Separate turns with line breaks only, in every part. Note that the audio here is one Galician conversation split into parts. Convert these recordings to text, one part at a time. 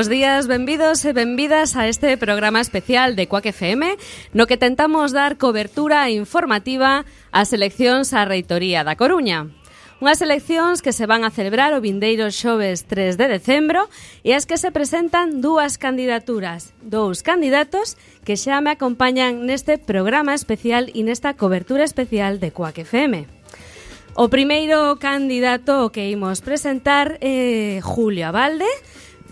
Bos días, benvidos e benvidas a este programa especial de Cuac FM no que tentamos dar cobertura informativa ás eleccións á Reitoría da Coruña. Unhas eleccións que se van a celebrar o vindeiro xoves 3 de decembro e as que se presentan dúas candidaturas, dous candidatos que xa me acompañan neste programa especial e nesta cobertura especial de Cuac FM. O primeiro candidato que imos presentar é Julio Abalde,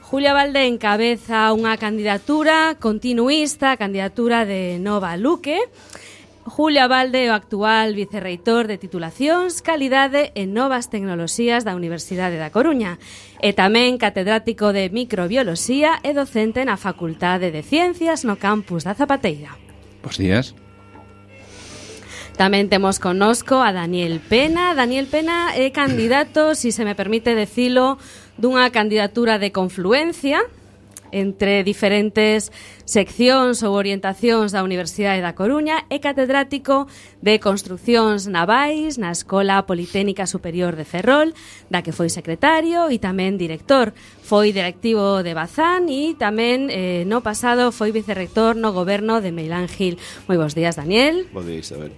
Julia Valde encabeza unha candidatura continuista, candidatura de Nova Luque. Julia Valde, o actual vicerreitor de titulacións, calidade e novas tecnoloxías da Universidade da Coruña e tamén catedrático de microbioloxía e docente na Facultade de Ciencias no campus da Zapateira.
Bos días.
Tamén temos connosco a Daniel Pena. Daniel Pena é candidato, si se me permite decilo, dunha candidatura de confluencia entre diferentes seccións ou orientacións da Universidade da Coruña e catedrático de Construccións Navais na Escola Politécnica Superior de Ferrol, da que foi secretario e tamén director. Foi directivo de Bazán e tamén eh, no pasado foi vicerrector no goberno de Meilán Gil. Moi bons días, Daniel.
Bons día, Isabel.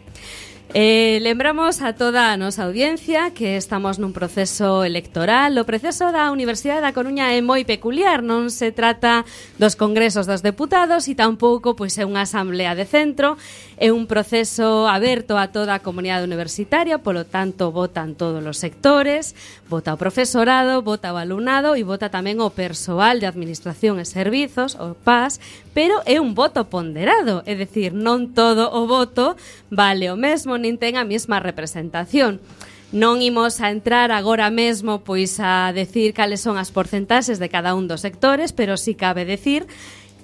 Eh, lembramos a toda a nosa audiencia que estamos nun proceso electoral. O proceso da Universidade da Coruña é moi peculiar, non se trata dos congresos dos deputados e tampouco pois é unha asamblea de centro, é un proceso aberto a toda a comunidade universitaria, polo tanto votan todos os sectores, vota o profesorado, vota o alumnado e vota tamén o persoal de administración e servizos, o PAS, pero é un voto ponderado, é dicir, non todo o voto vale o mesmo nin ten a mesma representación. Non imos a entrar agora mesmo pois a decir cales son as porcentaxes de cada un dos sectores, pero si sí cabe decir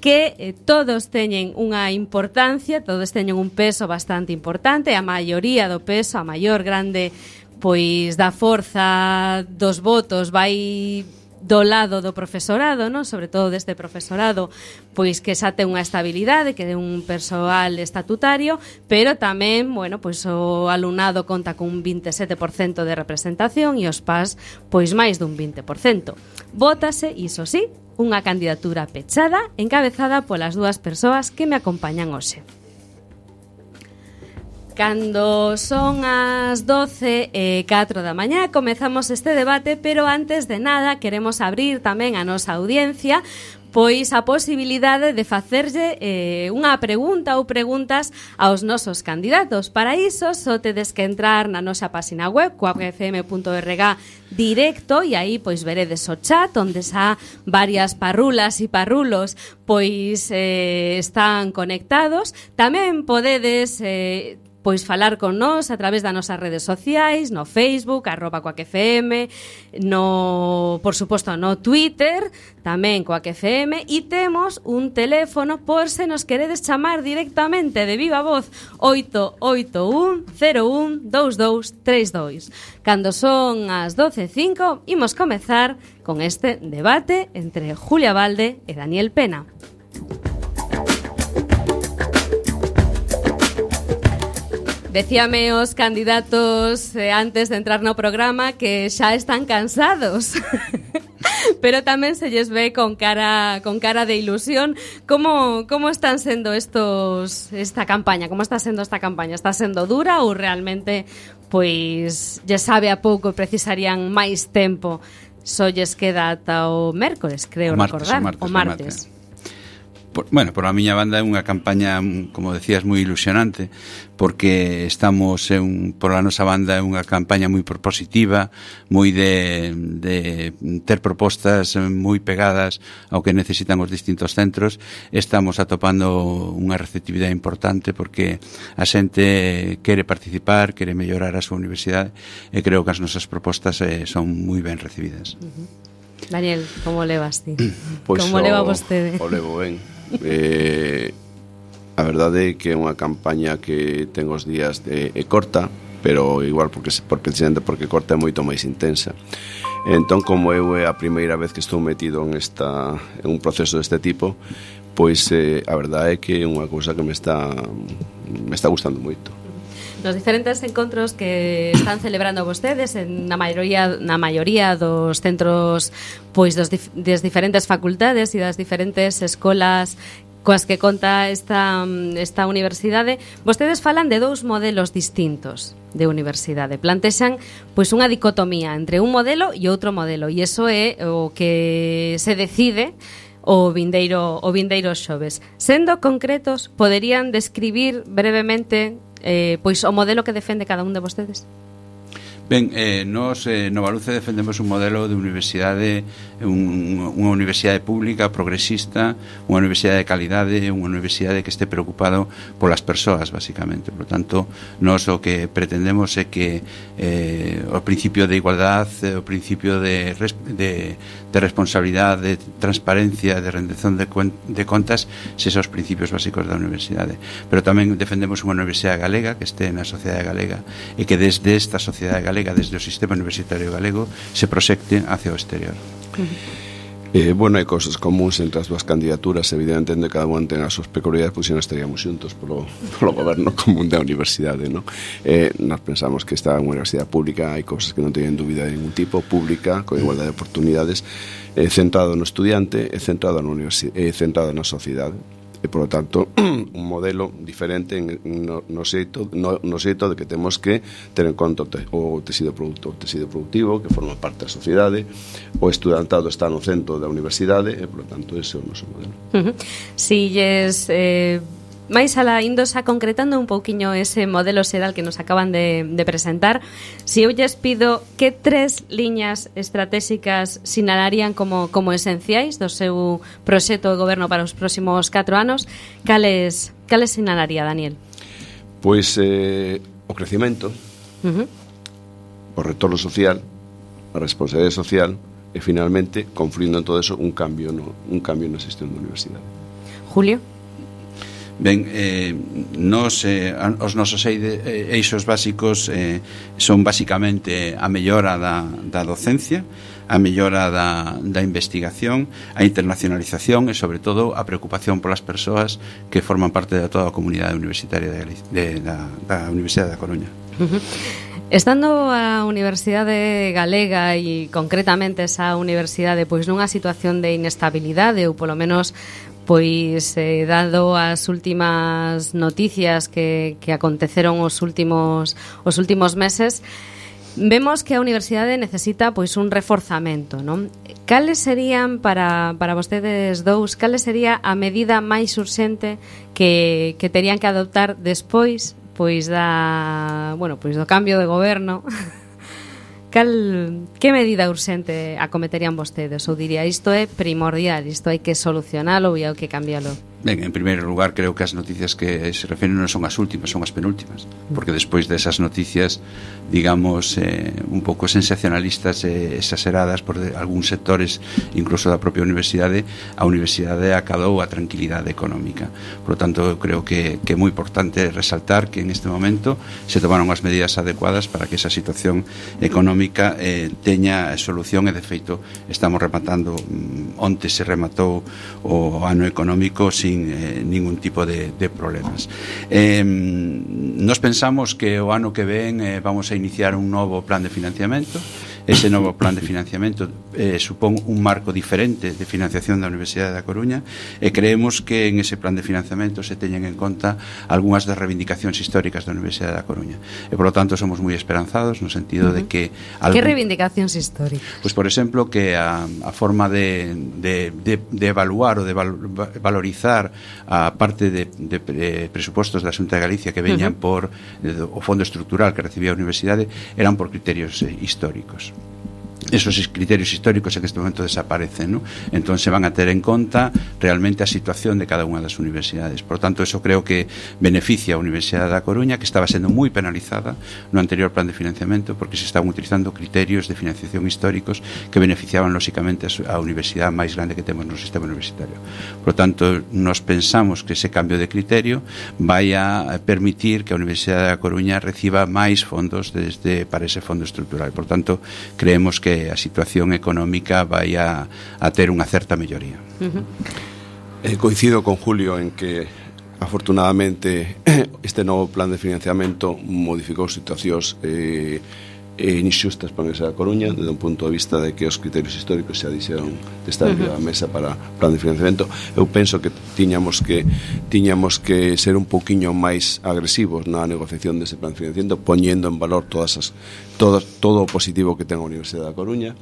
que eh, todos teñen unha importancia, todos teñen un peso bastante importante, a maioría do peso, a maior grande pois da forza dos votos vai do lado do profesorado, non? sobre todo deste profesorado, pois que xa ten unha estabilidade, que é un persoal estatutario, pero tamén, bueno, pois o alumnado conta cun 27% de representación e os PAS pois máis dun 20%. Vótase, iso sí, unha candidatura pechada encabezada polas dúas persoas que me acompañan hoxe. Cando son as 12 e 4 da mañá comezamos este debate, pero antes de nada queremos abrir tamén a nosa audiencia pois a posibilidade de facerlle eh, unha pregunta ou preguntas aos nosos candidatos. Para iso, só tedes que entrar na nosa página web, coapfm.org directo, e aí pois veredes o chat, onde xa varias parrulas e parrulos pois eh, están conectados. Tamén podedes eh, pois falar con nós a través das nosas redes sociais, no Facebook, arroba coacfm, no, por suposto, no Twitter, tamén coaquefm, e temos un teléfono por se nos queredes chamar directamente de viva voz 881-01-2232. Cando son as 12.05, imos comezar con este debate entre Julia Valde e Daniel Pena. Decíame os candidatos eh, antes de entrar no programa que xa están cansados. Pero tamén se lles ve con cara con cara de ilusión. Como como están sendo estos esta campaña? Como está sendo esta campaña? Está sendo dura ou realmente pois lle sabe a pouco e precisarían máis tempo? Só lles queda ata o mércores, creo
o martes,
recordar,
o martes.
O martes.
O martes por, bueno, por a miña banda é unha campaña, como decías, moi ilusionante, porque estamos en, por a nosa banda é unha campaña moi propositiva, moi de, de ter propostas moi pegadas ao que necesitan os distintos centros. Estamos atopando unha receptividade importante porque a xente quere participar, quere mellorar a súa universidade e creo que as nosas propostas eh, son moi ben recibidas. Uh -huh.
Daniel, como levas ti?
Pois
como
o,
leva vostede?
O levo ben eh, a verdade é que é unha campaña que ten os días de é corta, pero igual porque por precisamente porque corta é moito máis intensa. Entón, como eu é a primeira vez que estou metido en, esta, en un proceso deste tipo, pois eh, a verdade é que é unha cousa que me está me está gustando moito
nos diferentes encontros que están celebrando vostedes en na maioría na maioría dos centros pois dos dif, das diferentes facultades e das diferentes escolas coas que conta esta, esta universidade, vostedes falan de dous modelos distintos de universidade. Plantexan pois unha dicotomía entre un modelo e outro modelo, e iso é o que se decide o vindeiro o vindeiro xoves. Sendo concretos, poderían describir brevemente eh, pois o modelo que defende cada un de vostedes.
Ben, eh, nos eh, no Baluce defendemos un modelo de universidade un, unha universidade pública progresista, unha universidade de calidade, unha universidade que este preocupado polas persoas, basicamente. Por lo tanto, nos o que pretendemos é que eh, o principio de igualdad, eh, o principio de, de, de responsabilidade, de transparencia, de rendezón de, de contas, se os principios básicos da universidade. Pero tamén defendemos unha universidade galega que este na sociedade galega e que desde esta sociedade galega galega desde o sistema universitario galego se proxecte hacia o exterior.
Eh, bueno, hai cosas comuns entre as dúas candidaturas Evidentemente, cada un ten as súas peculiaridades Pois non estaríamos xuntos polo, polo goberno común da universidade no? eh, Nós pensamos que esta universidade pública Hai cousas que non teñen dúbida de ningún tipo Pública, con igualdade de oportunidades eh, Centrado no estudiante E centrado, na universidade, eh, centrado na sociedade e por lo tanto un modelo diferente en, no, no, xeito, no, no xeito de que temos que ter en conta o, te, o tecido producto, o tecido productivo que forma parte da sociedade o estudantado está no centro da universidade e por lo tanto ese é o noso modelo
uh -huh. Si lles eh, máis alá indo xa concretando un pouquiño ese modelo sedal que nos acaban de, de presentar, se si eu lles pido que tres liñas estratégicas sinalarían como, como esenciais do seu proxecto de goberno para os próximos 4 anos, cales, cales sinalaría, Daniel?
Pois eh, o crecimento, uh -huh. o retorno social, a responsabilidade social e finalmente, confluindo en todo eso, un cambio no, un cambio na xestión da universidade.
Julio?
Ben, eh, nos, eh, os nosos eh, eixos básicos eh, son basicamente a mellora da, da docencia, a mellora da, da investigación, a internacionalización e, sobre todo, a preocupación polas persoas que forman parte de toda a comunidade universitaria de, de, da, da Universidade da Coruña.
Estando a Universidade Galega e concretamente esa universidade pois nunha situación de inestabilidade ou polo menos Pois, eh, dado as últimas noticias que, que aconteceron os últimos, os últimos meses, Vemos que a universidade necesita pois un reforzamento, non? Cales serían para, para vostedes dous, cales sería a medida máis urxente que, que terían que adoptar despois pois da, bueno, pois do cambio de goberno cal que medida urxente acometerían vostedes ou diría isto é primordial, isto hai que solucionalo e hai que cambialo?
Ben, en primeiro lugar, creo que as noticias que se refiren non son as últimas, son as penúltimas, porque despois desas noticias, digamos, eh, un pouco sensacionalistas e eh, exageradas por de, algúns sectores, incluso da propia universidade, a universidade acadou a tranquilidade económica. Por lo tanto, eu creo que, que é moi importante resaltar que en este momento se tomaron as medidas adecuadas para que esa situación económica eh, teña solución e, de feito, estamos rematando, mm, onte se rematou o ano económico sin sin eh, ningún tipo de, de problemas. Eh, nos pensamos que o ano que ven eh, vamos a iniciar un novo plan de financiamento. Ese novo plan de financiamento eh, supón un marco diferente de financiación da Universidade da Coruña e creemos que en ese plan de financiamento se teñen en conta algunhas das reivindicacións históricas da Universidade da Coruña e polo tanto somos moi esperanzados no sentido uh -huh. de que
algún... Que reivindicacións históricas?
Pois pues, por exemplo que a, a forma de, de, de, de evaluar ou de valorizar a parte de, de, de presupostos da Xunta de Galicia que veñan uh -huh. por eh, o fondo estructural que recibía a universidade eran por criterios eh, históricos esos criterios históricos en este momento desaparecen, ¿no? Entón se van a ter en conta realmente a situación de cada unha das universidades. Por tanto, eso creo que beneficia a Universidade da Coruña, que estaba sendo moi penalizada no anterior plan de financiamento, porque se estaban utilizando criterios de financiación históricos que beneficiaban, lóxicamente, a universidade máis grande que temos no sistema universitario. Por tanto, nos pensamos que ese cambio de criterio vai a permitir que a Universidade da Coruña reciba máis fondos desde para ese fondo estructural. Por tanto, creemos que a situación económica vai a, a ter unha certa melloría. Uh -huh.
eh, coincido con Julio en que afortunadamente este novo plan de financiamento modificou situacións eh, e inxustas para esa Coruña desde un punto de vista de que os criterios históricos xa dixeron de estar uh -huh. a mesa para plan de financiamento eu penso que tiñamos que tiñamos que ser un poquiño máis agresivos na negociación dese plan de financiamento poñendo en valor todas as todo, todo o positivo que ten a Universidade da Coruña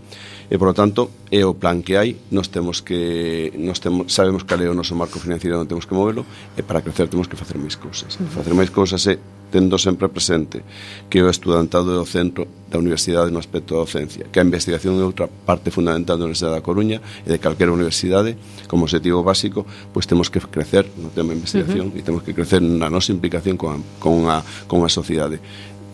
e por lo tanto é o plan que hai nos temos que nos temos, sabemos cal é o noso marco financiero non temos que movelo e para crecer temos que facer máis cousas uh -huh. facer máis cousas é tendo sempre presente que o estudantado é o centro da universidade no aspecto da docencia, que a investigación é outra parte fundamental da Universidade da Coruña e de calquera universidade, como objetivo básico, pois temos que crecer no tema de investigación uh -huh. e temos que crecer na nosa implicación con a, con a, con a sociedade.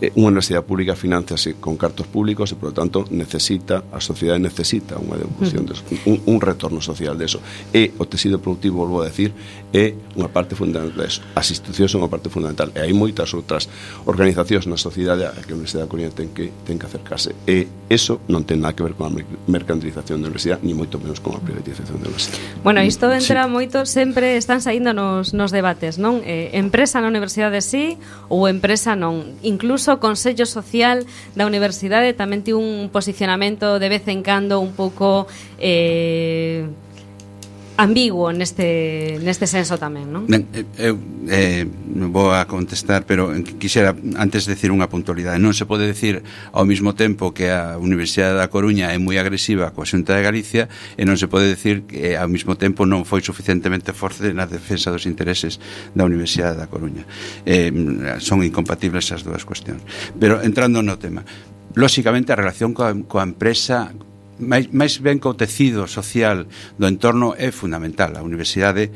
Eh, unha universidade pública financiase con cartos públicos e, por lo tanto, necesita, a sociedade necesita unha devolución, de, un, un retorno social de eso. E o tecido productivo, volvo a decir, é unha parte fundamental deso. As institucións son unha parte fundamental. E hai moitas outras organizacións na sociedade a que a Universidade da Coruña ten que, ten que acercarse. E eso non ten nada que ver con a mercantilización da universidade, ni moito menos con a privatización da universidade.
Bueno, mm, isto entra sí. moito, sempre están saindo nos, nos debates, non? Eh, empresa na universidade sí ou empresa non. Incluso o Consello Social da Universidade tamén tivo un posicionamento de vez en cando un pouco eh, ambiguo neste, neste senso tamén, non?
Ben, eu eh, vou a contestar, pero quixera antes decir unha puntualidade. Non se pode decir ao mesmo tempo que a Universidade da Coruña é moi agresiva coa Xunta de Galicia e non se pode decir que eh, ao mesmo tempo non foi suficientemente forte na defensa dos intereses da Universidade da Coruña. Eh, son incompatibles as dúas cuestións. Pero entrando no tema, lóxicamente a relación coa, coa empresa máis, máis ben co tecido social do entorno é fundamental. A Universidade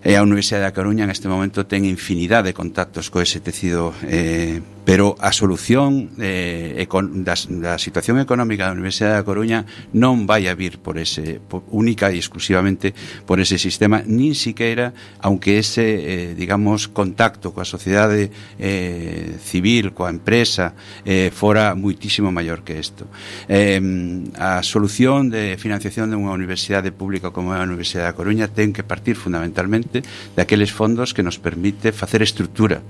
e a Universidade da Coruña en este momento ten infinidade de contactos co ese tecido eh, pero a solución eh, econ, da, da situación económica da Universidade da Coruña non vai a vir por ese por, única e exclusivamente por ese sistema, nin siqueira aunque ese, eh, digamos, contacto coa sociedade eh, civil, coa empresa eh, fora muitísimo maior que isto. Eh, a solución de financiación dunha universidade pública como é a Universidade da Coruña ten que partir fundamentalmente daqueles fondos que nos permite facer estrutura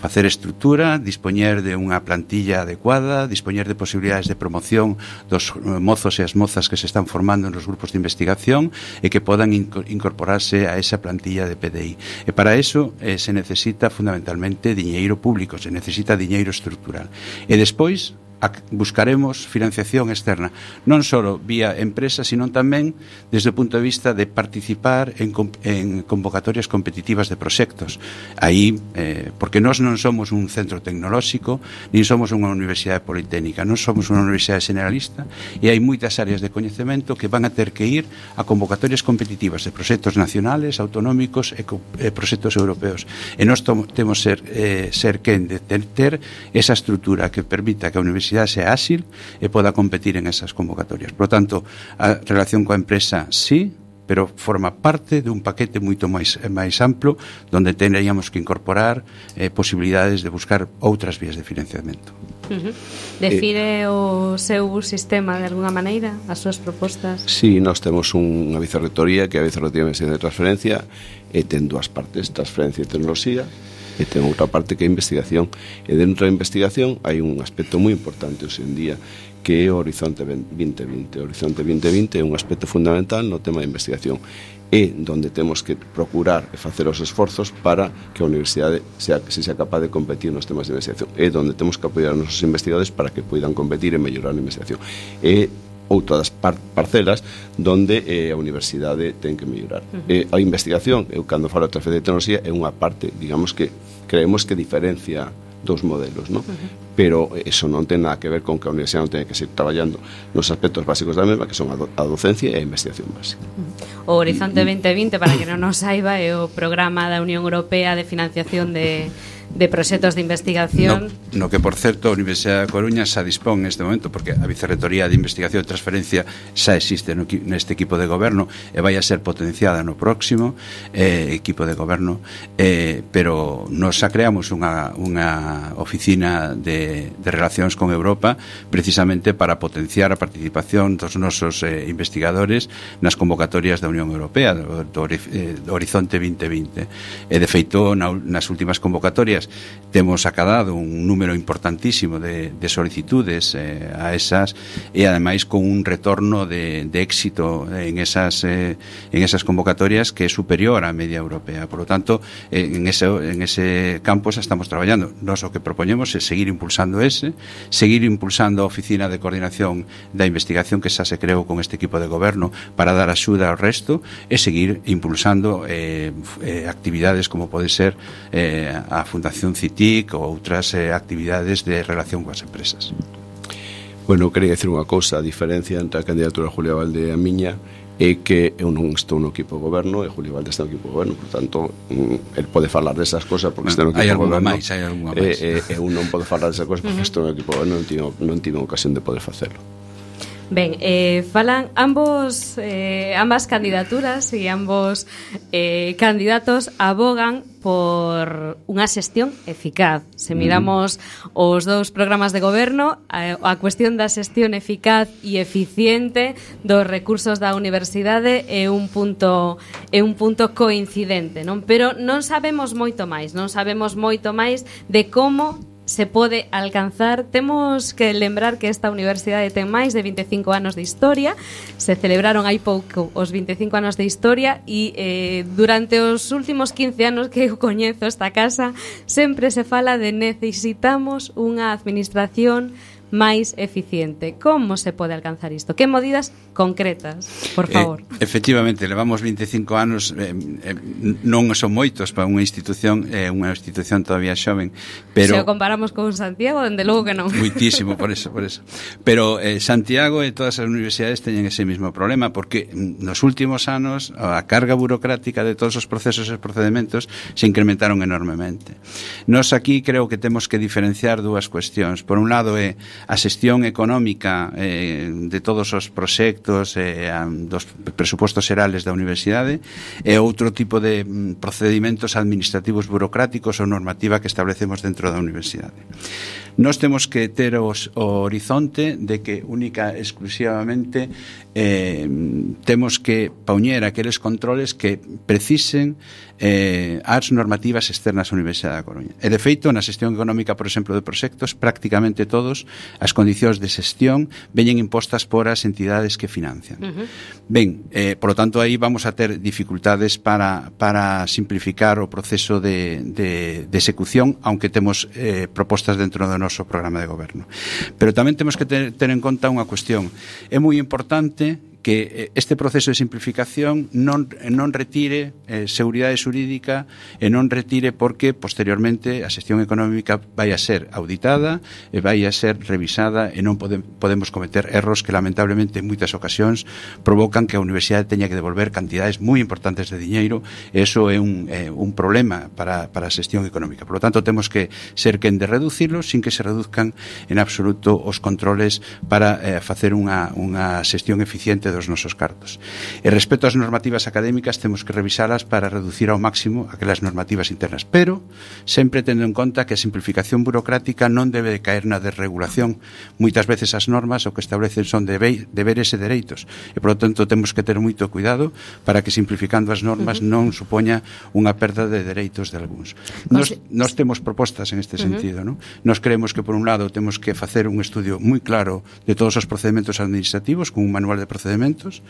facer estrutura, dispoñer de unha plantilla adecuada, dispoñer de posibilidades de promoción dos eh, mozos e as mozas que se están formando nos grupos de investigación e que podan incorporarse a esa plantilla de PDI. E para eso eh, se necesita fundamentalmente diñeiro público, se necesita diñeiro estructural. E despois, buscaremos financiación externa, non só vía empresa, sino tamén desde o punto de vista de participar en, en convocatorias competitivas de proxectos. Aí, eh, porque nós non somos un centro tecnolóxico, nin somos unha universidade politécnica, non somos unha universidade generalista, e hai moitas áreas de coñecemento que van a ter que ir a convocatorias competitivas de proxectos nacionales, autonómicos e, e proxectos europeos. E nós temos ser, eh, ser quen de ter, ter esa estrutura que permita que a universidade universidade sea áxil e poda competir en esas convocatorias. Por tanto, a relación coa empresa sí, pero forma parte dun paquete moito máis máis amplo donde teríamos que incorporar eh, posibilidades de buscar outras vías de financiamento.
Uh -huh. Define eh, o seu sistema de alguna maneira as súas propostas?
Sí, nós temos unha vicerrectoría que é a vicerrectoría de transferencia e ten dúas partes, transferencia e tecnoloxía e ten outra parte que é a investigación. E dentro da investigación hai un aspecto moi importante hoxe en día que é o Horizonte 2020. O Horizonte 2020 é un aspecto fundamental no tema de investigación é donde temos que procurar e facer os esforzos para que a universidade sea, se sea capaz de competir nos temas de investigación. É donde temos que apoiar os nosos investigadores para que poidan competir e mellorar a investigación. É outras par parcelas donde eh, a universidade ten que mellorar. Uh -huh. eh, a investigación, eu cando falo de transferencia de tecnoloxía, é unha parte, digamos que creemos que diferencia dos modelos, ¿no? Uh -huh. Pero eso non ten nada que ver con que a universidade non teña que seguir traballando nos aspectos básicos da mesma, que son a, do, a docencia e a investigación básica.
O Horizonte 2020, para que non nos saiba, é o programa da Unión Europea de Financiación de de proxectos de investigación.
No, no que, por certo, a Universidade da Coruña xa dispón neste momento, porque a Vicerretoría de Investigación e Transferencia xa existe no, neste equipo de goberno e vai a ser potenciada no próximo eh, equipo de goberno, eh, pero nos xa creamos unha, unha oficina de, de relacións con Europa precisamente para potenciar a participación dos nosos eh, investigadores nas convocatorias da Unión Europea do, do, eh, do Horizonte 2020. E, de feito, na, nas últimas convocatorias áreas. Temos acadado un número importantísimo de, de solicitudes eh, a esas e ademais con un retorno de, de éxito en esas, eh, en esas convocatorias que é superior á media europea. Por lo tanto, eh, en, ese, en ese campo xa estamos traballando. Nos o que propoñemos é seguir impulsando ese, seguir impulsando a Oficina de Coordinación da Investigación que xa se creou con este equipo de goberno para dar axuda ao resto e seguir impulsando eh, eh, actividades como pode ser eh, a Fundación Fundación CITIC ou outras eh, actividades de relación coas empresas.
Bueno, quería decir unha cousa, a diferencia entre a candidatura de Julia Valde e a miña é que eu non estou no equipo de goberno e Julio Valde está no equipo de goberno, por tanto, mm, el pode falar desas cousas porque ah, está no equipo de goberno.
Máis, hai alguna máis.
E, e, eu non podo falar desas cousas porque uh -huh. estou no equipo de goberno, non tivo, non tivo ocasión de poder facelo.
Ben, eh, falan ambos eh, ambas candidaturas e ambos eh, candidatos abogan por unha xestión eficaz. Se mm. miramos mm. os dous programas de goberno, a, a cuestión da xestión eficaz e eficiente dos recursos da universidade é un punto é un punto coincidente, non? Pero non sabemos moito máis, non sabemos moito máis de como se pode alcanzar. Temos que lembrar que esta universidade ten máis de 25 anos de historia, se celebraron hai pouco os 25 anos de historia e eh, durante os últimos 15 anos que eu coñezo esta casa sempre se fala de necesitamos unha administración máis eficiente. Como se pode alcanzar isto? Que medidas concretas, por eh, favor?
Eh, efectivamente, levamos 25 anos, eh, eh, non son moitos para unha institución, eh, unha institución todavía xoven, pero...
Se o comparamos con Santiago, dende logo que non.
Muitísimo, por eso, por eso. Pero eh, Santiago e todas as universidades teñen ese mismo problema, porque nos últimos anos a carga burocrática de todos os procesos e procedementos se incrementaron enormemente. Nos aquí creo que temos que diferenciar dúas cuestións. Por un lado é eh, a xestión económica eh, de todos os proxectos eh, dos presupostos xerales da universidade e outro tipo de mm, procedimentos administrativos burocráticos ou normativa que establecemos dentro da universidade. Nós temos que ter os, o horizonte de que única exclusivamente eh, temos que pauñer aqueles controles que precisen eh, as normativas externas da Universidade da Coruña. E, de feito, na xestión económica, por exemplo, de proxectos, prácticamente todos as condicións de xestión veñen impostas por as entidades que financian. Uh -huh. Ben, eh, por lo tanto, aí vamos a ter dificultades para, para simplificar o proceso de, de, de execución, aunque temos eh, propostas dentro do noso noso programa de goberno. Pero tamén temos que ter, ter en conta unha cuestión. É moi importante que eh, este proceso de simplificación non, eh, non retire eh, seguridade xurídica e non retire porque posteriormente a xestión económica vai a ser auditada e vai a ser revisada e non pode, podemos cometer erros que lamentablemente en moitas ocasións provocan que a universidade teña que devolver cantidades moi importantes de diñeiro e eso é un, eh, un problema para, para a xestión económica. Por lo tanto, temos que ser quen de reducirlo sin que se reduzcan en absoluto os controles para eh, facer unha, unha xestión eficiente parte dos nosos cartos. E respecto ás normativas académicas, temos que revisalas para reducir ao máximo aquelas normativas internas, pero sempre tendo en conta que a simplificación burocrática non debe de caer na desregulación. Moitas veces as normas o que establecen son deberes e dereitos, e polo tanto temos que ter moito cuidado para que simplificando as normas uh -huh. non supoña unha perda de dereitos de algúns. Nos, nos temos propostas en este sentido, uh -huh. non? Nos creemos que por un lado temos que facer un estudio moi claro de todos os procedimentos administrativos con un manual de procedimentos procedementos.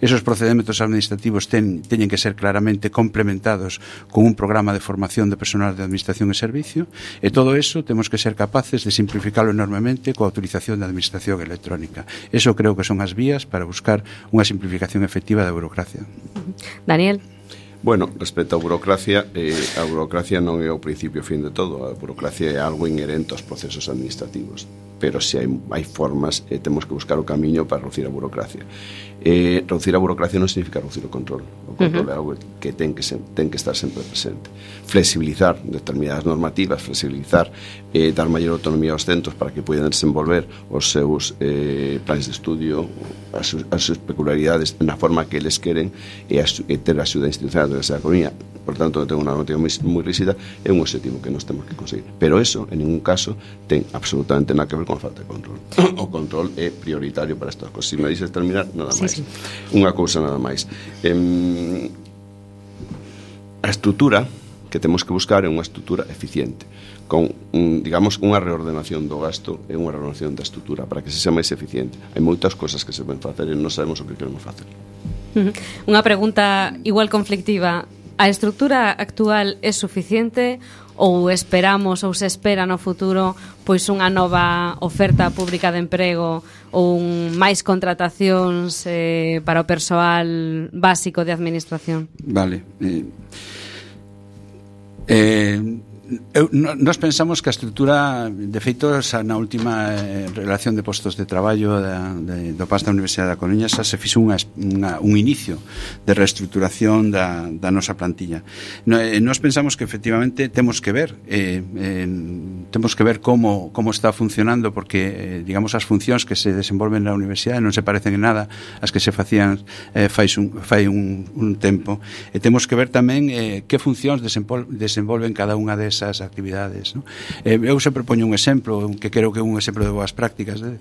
Esos procedementos administrativos ten, teñen que ser claramente complementados con un programa de formación de personal de administración e servicio e todo eso temos que ser capaces de simplificalo enormemente coa autorización da administración electrónica. Eso creo que son as vías para buscar unha simplificación efectiva da burocracia.
Daniel.
Bueno, respecto á burocracia, eh, a burocracia non é o principio fin de todo, a burocracia é algo inherente aos procesos administrativos pero se hai, hai formas e eh, temos que buscar o camiño para reducir a burocracia eh, reducir a burocracia non significa reducir o control o control uh -huh. é algo que ten que, se, ten que estar sempre presente. Flexibilizar determinadas normativas flexibilizar, eh, dar maior autonomía aos centros para que poidan desenvolver os seus eh, planes de estudio as, as súas peculiaridades na forma que eles queren e, eh, as, e ter a eh, axuda institucional da Universidade da Coruña por tanto ten unha normativa moi, moi rígida é un objetivo que nos temos que conseguir. Pero eso en ningún caso ten absolutamente nada que ver con a falta de control. O control é prioritario para estas cosas. Se si me dices terminar nada máis sí máis. Sí. Unha cousa nada máis. Em, a estrutura que temos que buscar é unha estrutura eficiente con, un, digamos, unha reordenación do gasto e unha reordenación da estrutura para que se sea máis eficiente. Hai moitas cosas que se poden facer e non sabemos o que queremos facer.
Unha pregunta igual conflictiva. A estrutura actual é suficiente ou esperamos ou se espera no futuro pois unha nova oferta pública de emprego ou un máis contratacións eh, para o persoal básico de administración?
Vale. Eh, eh, eu, nos pensamos que a estrutura de feito xa na última eh, relación de postos de traballo da, de, do PAS da Universidade da Coruña xa se fixo unha, unha, un inicio de reestruturación da, da nosa plantilla. No, eh, nos pensamos que efectivamente temos que ver eh, eh, temos que ver como, como está funcionando porque, eh, digamos, as funcións que se desenvolven na universidade non se parecen en nada as que se facían eh, fai un, fai un, un tempo e temos que ver tamén eh, que funcións desenvolven cada unha desas actividades no? eh, eu sempre poño un exemplo que creo que é un exemplo de boas prácticas eh?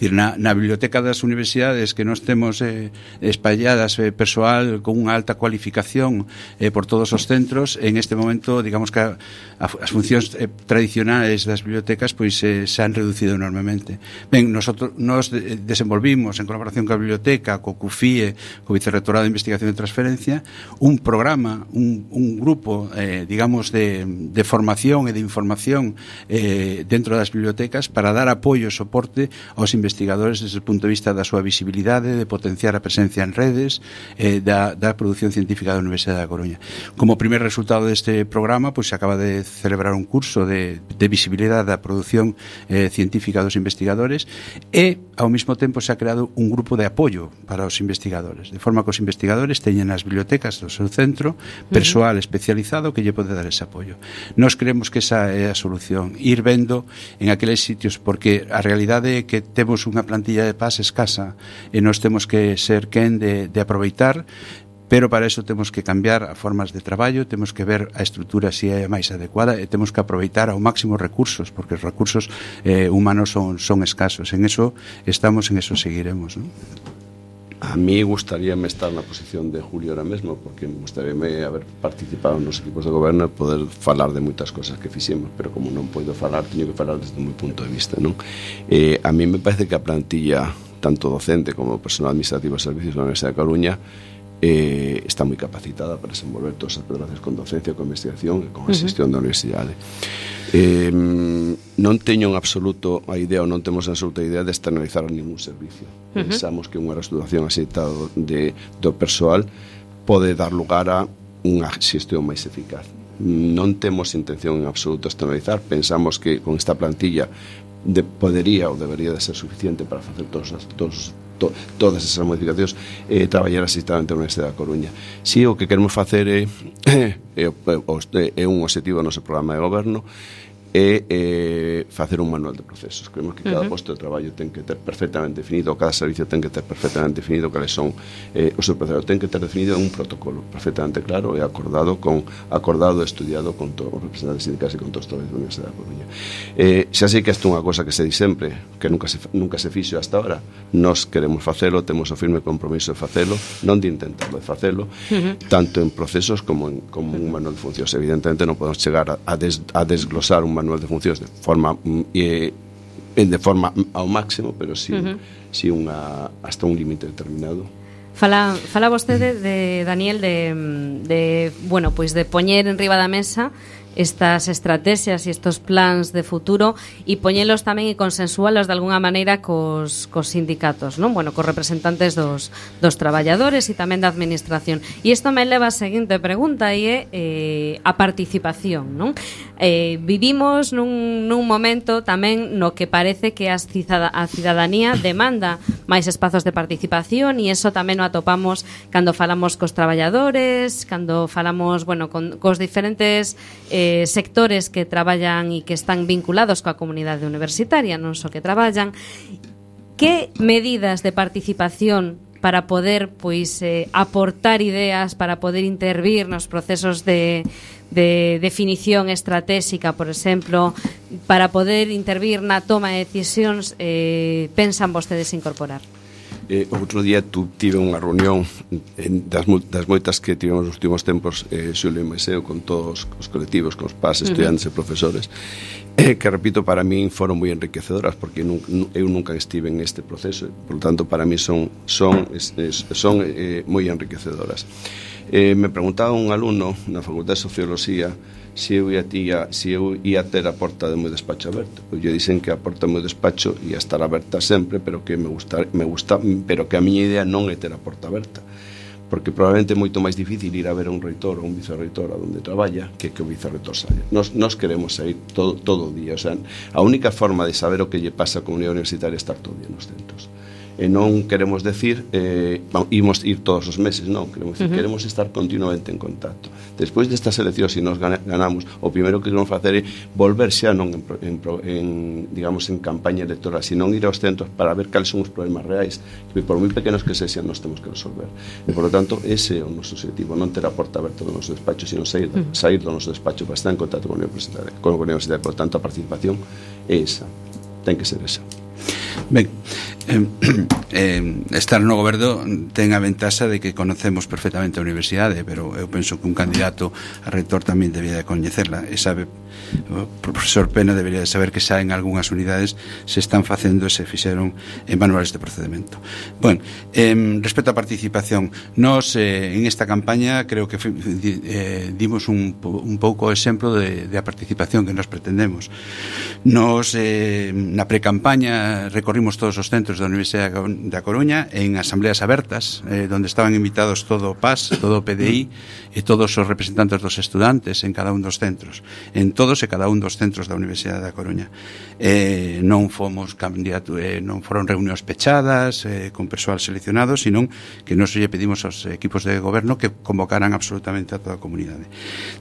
Dicir, na, na biblioteca das universidades que nós temos eh, espalladas eh, persoal con unha alta cualificación eh, por todos os centros en este momento, digamos que a, a, as funcións eh, tradicionais máis das bibliotecas pois eh, se han reducido enormemente. Ben, nosotros nos de, desenvolvimos en colaboración coa biblioteca, co CUFIE, co Vicerrectorado de Investigación e Transferencia, un programa, un, un grupo, eh, digamos, de, de formación e de información eh, dentro das bibliotecas para dar apoio e soporte aos investigadores desde o punto de vista da súa visibilidade, de potenciar a presencia en redes, eh, da, da produción científica da Universidade da Coruña. Como primer resultado deste programa, pois se acaba de celebrar un curso de, de visibilidade da produción eh, científica dos investigadores e, ao mesmo tempo, se ha creado un grupo de apoio para os investigadores, de forma que os investigadores teñen nas bibliotecas do seu centro persoal uh -huh. especializado que lle pode dar ese apoio. Nos creemos que esa é a solución, ir vendo en aqueles sitios, porque a realidade é que temos unha plantilla de paz escasa e nos temos que ser quen de, de aproveitar pero para eso temos que cambiar a formas de traballo, temos que ver a estrutura se é a máis adecuada e temos que aproveitar ao máximo recursos, porque os recursos eh, humanos son, son escasos. En eso estamos, en eso seguiremos. ¿no?
A mí gustaríame estar na posición de Julio ahora mesmo, porque me gustaríame haber participado nos equipos de goberno e poder falar de moitas cosas que fixemos, pero como non poido falar, teño que falar desde o meu punto de vista, non? Eh, a mí me parece que a plantilla tanto docente como personal administrativo de servicios da Universidade de Coruña eh, está moi capacitada para desenvolver todas as pedrazas con docencia, con investigación e con a xestión uh -huh. da universidade. Eh, non teño en absoluto a idea ou non temos en absoluta idea de externalizar ningún servicio. Uh -huh. Pensamos que unha reestructuración aceitada de, do persoal pode dar lugar a unha xestión máis eficaz. Non temos intención en absoluto externalizar, pensamos que con esta plantilla de, podería ou debería de ser suficiente para facer todos, todos to, todas esas modificacións eh, traballar asistidamente na Universidade da Coruña. Si o que queremos facer é, é, é, é un objetivo do noso programa de goberno é eh, facer un manual de procesos. Creemos que cada uh -huh. posto de traballo ten que ter perfectamente definido, cada servicio ten que ter perfectamente definido cales son eh, os seus procesos. Ten que ter definido un protocolo perfectamente claro e acordado con acordado e estudiado con todos os representantes sindicais e con todos os traballadores da Universidade da Coruña. Eh, xa sei que isto é unha cosa que se di sempre, que nunca se, nunca se fixo hasta ahora. Nos queremos facelo, temos o firme compromiso de facelo, non de intentarlo, de facelo, uh -huh. tanto en procesos como en como un manual de funcións. Evidentemente non podemos chegar a, a, des, a desglosar un manual manual de funcións de forma mm, eh, de forma ao máximo, pero si uh -huh. si unha hasta un límite determinado.
Fala, fala vostede de Daniel de, de bueno, pois de poñer en riba da mesa estas estrategias e estos plans de futuro e poñelos tamén e consensualos de alguna maneira cos, cos sindicatos, non? Bueno, cos representantes dos, dos traballadores e tamén da administración. E isto me leva a seguinte pregunta e é eh, a participación, non? Eh, vivimos nun, nun momento tamén no que parece que a, cidada, a cidadanía demanda máis espazos de participación e eso tamén o atopamos cando falamos cos traballadores, cando falamos, bueno, con, cos diferentes eh, sectores que traballan e que están vinculados coa comunidade universitaria, non só que traballan, que medidas de participación para poder pois eh, aportar ideas, para poder intervir nos procesos de, de definición estratégica, por exemplo, para poder intervir na toma de decisións, eh, pensan vostedes incorporar?
Eh, outro día tu, tive unha reunión en, das, das moitas que tivemos nos últimos tempos eh, Xulio e Moiseo con todos os colectivos, con os pás, estudiantes uh -huh. e profesores eh, que repito, para mí foron moi enriquecedoras porque nun, eu nunca estive en este proceso por lo tanto para mí son, son, son eh, moi enriquecedoras eh, me preguntaba un alumno na Facultade de Sociología se eu ia, tía, se eu ia ter a porta do meu despacho aberta. Eu lle dicen que a porta do meu despacho ia estar aberta sempre, pero que me gusta, me gusta, pero que a miña idea non é ter a porta aberta porque probablemente é moito máis difícil ir a ver a un reitor ou un vicerreitor a onde traballa que que o vicerreitor saia. Nos, nos queremos sair todo, todo o día, o sea, a única forma de saber o que lle pasa a comunidade universitaria é estar todo o día nos centros e non queremos decir eh, imos ir todos os meses, non, queremos, decir, uh -huh. queremos estar continuamente en contacto. Despois destas eleccións, se si nos ganamos, o primeiro que queremos facer é volver xa non en, en, en digamos, en campaña electoral, sino ir aos centros para ver cales son os problemas reais, que por moi pequenos que sexan, nos temos que resolver. E, por lo tanto, ese é o noso objetivo, non ter a porta aberta do noso despacho, sino sair, uh -huh. sair do noso despacho para estar en contacto con a universidade. Con a universidade. Por lo tanto, a participación é esa, ten que ser esa.
Ben, eh, estar no goberno ten a ventaxa de que conocemos perfectamente a universidade, pero eu penso que un candidato a rector tamén debía de coñecerla e sabe o profesor Pena debería de saber que xa en algunhas unidades se están facendo e se fixeron en manuales de procedimento. Bueno, eh, respecto á participación, nós eh, en esta campaña creo que eh, dimos un, un pouco exemplo de, de a participación que nos pretendemos. Nos eh, na precampaña recorrimos todos os centros da Universidade da Coruña en asambleas abertas eh, donde estaban invitados todo o PAS, todo o PDI e todos os representantes dos estudantes en cada un dos centros. En todos todos e cada un dos centros da Universidade da Coruña. Eh, non fomos candidato, eh, non foron reunións pechadas eh, con persoal seleccionado, sino que nos lle pedimos aos equipos de goberno que convocaran absolutamente a toda a comunidade.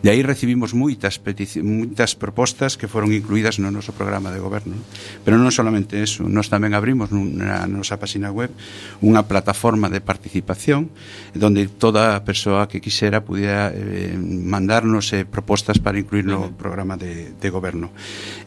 De aí recibimos moitas moitas propostas que foron incluídas no noso programa de goberno. Pero non solamente eso, nós tamén abrimos na nosa página web unha plataforma de participación onde toda a persoa que quixera pudiera eh, mandarnos eh, propostas para incluir no programa de de, de goberno.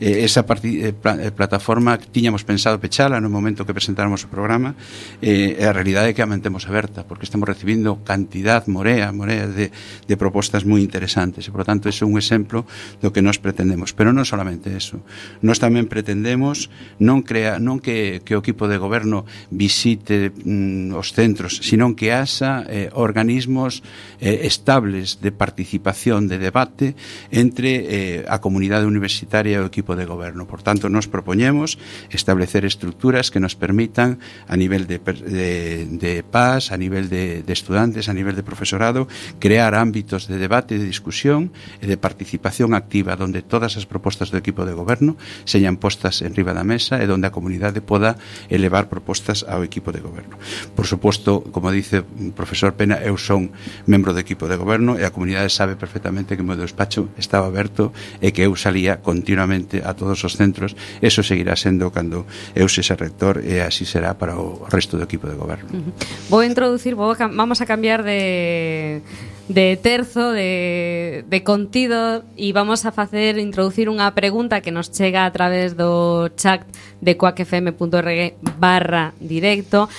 Eh, esa parti, eh, pla, eh, plataforma tiñamos pensado pechala no momento que presentáramos o programa, eh, e a realidade é que a mantemos aberta, porque estamos recibindo cantidad morea, morea de, de propostas moi interesantes, e, por tanto, é un exemplo do que nós pretendemos. Pero non solamente eso, nós tamén pretendemos non, crea, non que, que o equipo de goberno visite mm, os centros, senón que haxa eh, organismos eh, estables de participación, de debate entre eh, a comunidade universitaria e o equipo de goberno. Por tanto, nos propoñemos establecer estructuras que nos permitan a nivel de, de, de paz, a nivel de, de estudantes, a nivel de profesorado, crear ámbitos de debate, de discusión e de participación activa donde todas as propostas do equipo de goberno señan postas en riba da mesa e donde a comunidade poda elevar propostas ao equipo de goberno. Por suposto, como dice o profesor Pena, eu son membro do equipo de goberno e a comunidade sabe perfectamente que o meu despacho estaba aberto e que que eu salía continuamente a todos os centros, eso seguirá sendo cando eu sexa rector e así será para o resto do equipo de goberno. Uh
-huh. Vou introducir, vou, vamos a cambiar de de terzo, de, de contido e vamos a facer introducir unha pregunta que nos chega a través do chat de coacfm.org barra directo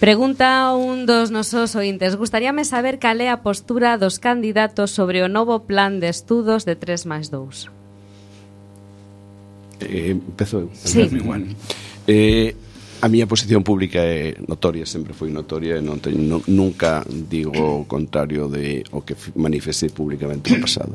Pregunta un dos nosos ointes. Gustaríame saber cal é a postura dos candidatos sobre o novo plan de estudos de 3 máis 2.
Eh, empezo eu.
Sí.
Eh, a miña posición pública é notoria, sempre foi notoria e non teño, non, nunca digo o contrario de o que manifestei públicamente no pasado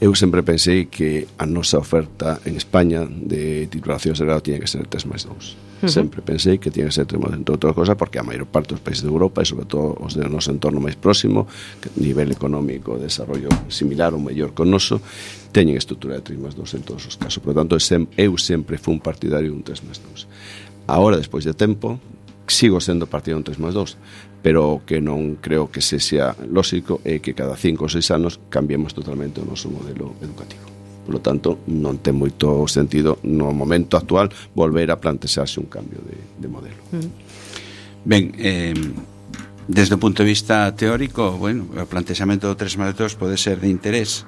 eu sempre pensei que a nosa oferta en España de titulación de grado tiña que ser 3 máis 2. Uh -huh. Sempre pensei que tiña que ser 3 máis 2, outra cosa, porque a maior parte dos países de Europa e sobre todo os de noso entorno máis próximo, que nivel económico, desarrollo similar ou mellor con noso, teñen estrutura de 3 máis 2 en todos os casos. Por lo tanto, eu sempre fui un partidario un 3 máis 2. Ahora, despois de tempo, sigo sendo partido en 3 máis 2 pero que non creo que se sea lógico é que cada 5 ou 6 anos cambiemos totalmente o noso modelo educativo. Por lo tanto non ten moito sentido no momento actual volver a plantexarse un cambio de, de modelo. Mm.
Ben, eh, desde o punto de vista teórico bueno, o plantexamento do 3 máis 2 pode ser de interés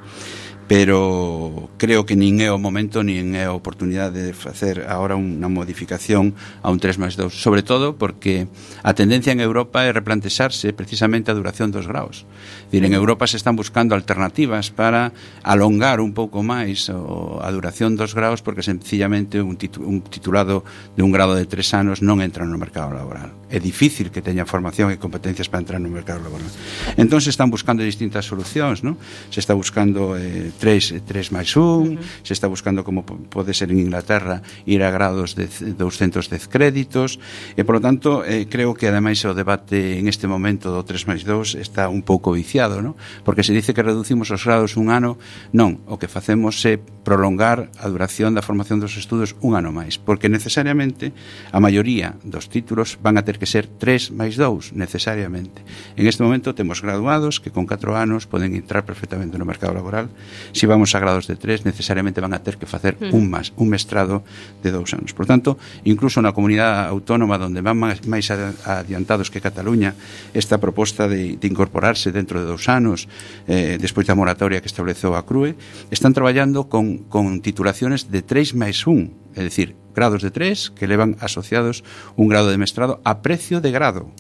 pero creo que nin é o momento nin é a oportunidade de facer agora unha modificación a un 3 máis 2 sobre todo porque a tendencia en Europa é replantexarse precisamente a duración dos graus Dir, en Europa se están buscando alternativas para alongar un pouco máis a duración dos graus porque sencillamente un, titu un titulado de un grado de 3 anos non entra no mercado laboral. É difícil que teña formación e competencias para entrar no mercado laboral. Entón se están buscando distintas solucións non? se está buscando eh, 3, 3 máis 1, uh -huh. se está buscando como pode ser en Inglaterra ir a grados de 210 créditos, e polo tanto eh, creo que ademais o debate en este momento do 3 máis 2 está un pouco viciado, ¿no? porque se dice que reducimos os grados un ano, non, o que facemos é prolongar a duración da formación dos estudos un ano máis, porque necesariamente a maioría dos títulos van a ter que ser 3 máis 2, necesariamente. En este momento temos graduados que con 4 anos poden entrar perfectamente no mercado laboral se si vamos a grados de tres, necesariamente van a ter que facer mm. un más, un mestrado de dous anos. Por tanto, incluso na comunidade autónoma onde van máis adiantados que Cataluña, esta proposta de, de incorporarse dentro de dous anos, eh, despois da moratoria que estableceu a CRUE, están traballando con, con titulaciones de 3 máis 1, é dicir, grados de 3 que levan asociados un grado de mestrado a precio de grado,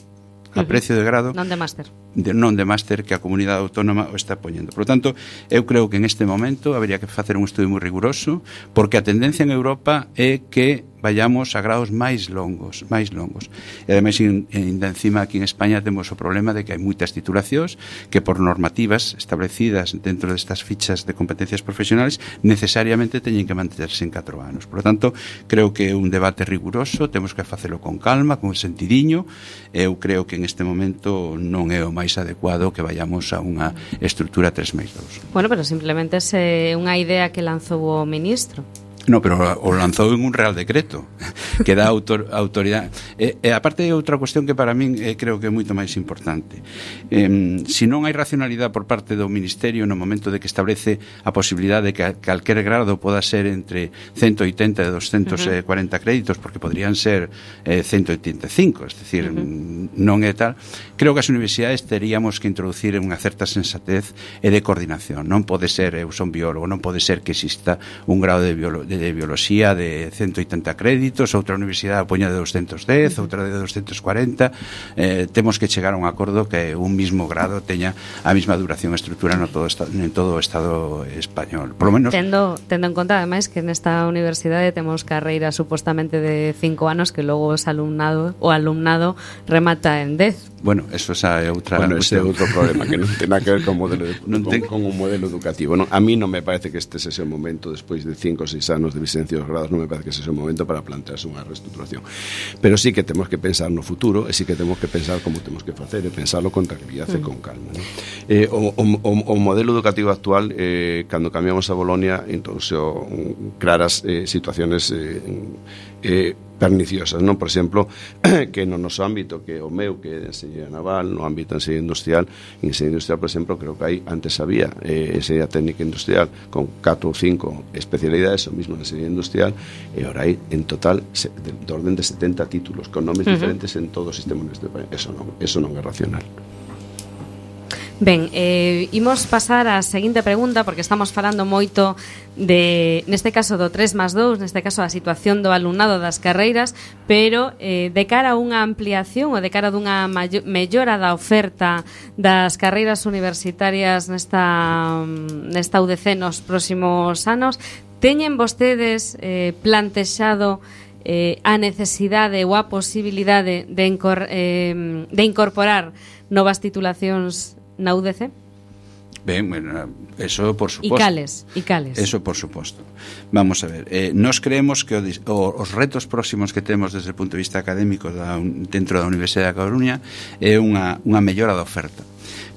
a precio de grado.
Non de máster
de, non de máster que a comunidade autónoma o está poñendo. Por lo tanto, eu creo que en este momento habería que facer un estudio moi riguroso, porque a tendencia en Europa é que vayamos a graos máis longos, máis longos. E ademais, ainda encima aquí en España temos o problema de que hai moitas titulacións que por normativas establecidas dentro destas fichas de competencias profesionales necesariamente teñen que manterse en 4 anos. Por lo tanto, creo que é un debate riguroso, temos que facelo con calma, con sentidiño. Eu creo que en este momento non é o máis máis adecuado que vayamos a unha estrutura 3 máis 2.
Bueno, pero simplemente é unha idea que lanzou o ministro.
No, pero o lanzou en un real decreto que dá autor, autoridade. E, e aparte é outra cuestión que para min eh, creo que é moito máis importante. Eh, se non hai racionalidade por parte do Ministerio no momento de que establece a posibilidade de que calquer grado poda ser entre 180 e 240 uh -huh. créditos, porque podrían ser eh, 185, es decir, uh -huh. non é tal, creo que as universidades teríamos que introducir unha certa sensatez e de coordinación. Non pode ser, eu son biólogo, non pode ser que exista un grado de biólogo de Bioloxía de 180 créditos, outra universidade poña de 210, outra de 240, eh, temos que chegar a un acordo que un mismo grado teña a mesma duración estrutura no todo esta, en todo o Estado español. Por lo menos...
Tendo, tendo en conta, ademais, que nesta universidade temos carreiras supostamente de 5 anos que logo os alumnado o alumnado remata en 10,
Bueno, eso xa é outra
Bueno, ese é outro problema que non ten nada que ver con modelo de, non ten... con un modelo educativo. Non, a mí non me parece que este sexa o momento despois de 5 ou 6 anos de licencia dos grados, non me parece que sexa o momento para plantearse unha reestruturación. Pero sí que temos que pensar no futuro e sí que temos que pensar como temos que facer e pensarlo con tranquilidade mm. e con calma. Non? Eh, o, o, o, o modelo educativo actual eh, cando cambiamos a Bolonia entón, mm, claras eh, situaciones eh, eh, perniciosas, non? Por exemplo, que no noso ámbito que o meu, que é enseñería naval, no ámbito de enseñería industrial, en enseñería industrial, por exemplo, creo que aí antes había eh, enseñería técnica industrial con 4 ou 5 especialidades, o mismo en enseñería industrial, e ora hai en total se, de, de orden de 70 títulos con nomes uh -huh. diferentes en todo o sistema universitario. Eso non, eso non é racional.
Ben, eh, imos pasar á seguinte pregunta porque estamos falando moito de, neste caso do 3 más 2, neste caso a situación do alumnado das carreiras, pero eh, de cara a unha ampliación ou de cara a dunha mellora da oferta das carreiras universitarias nesta, nesta UDC nos próximos anos, teñen vostedes eh, plantexado eh, a necesidade ou a posibilidade de, incor, eh, de incorporar novas titulacións na UDC?
Ben, bueno, eso por suposto.
E cales, e cales.
Eso por suposto. Vamos a ver, eh, nos creemos que o, o, os retos próximos que temos desde o punto de vista académico da, dentro da Universidade da Coruña é unha, unha mellora da oferta.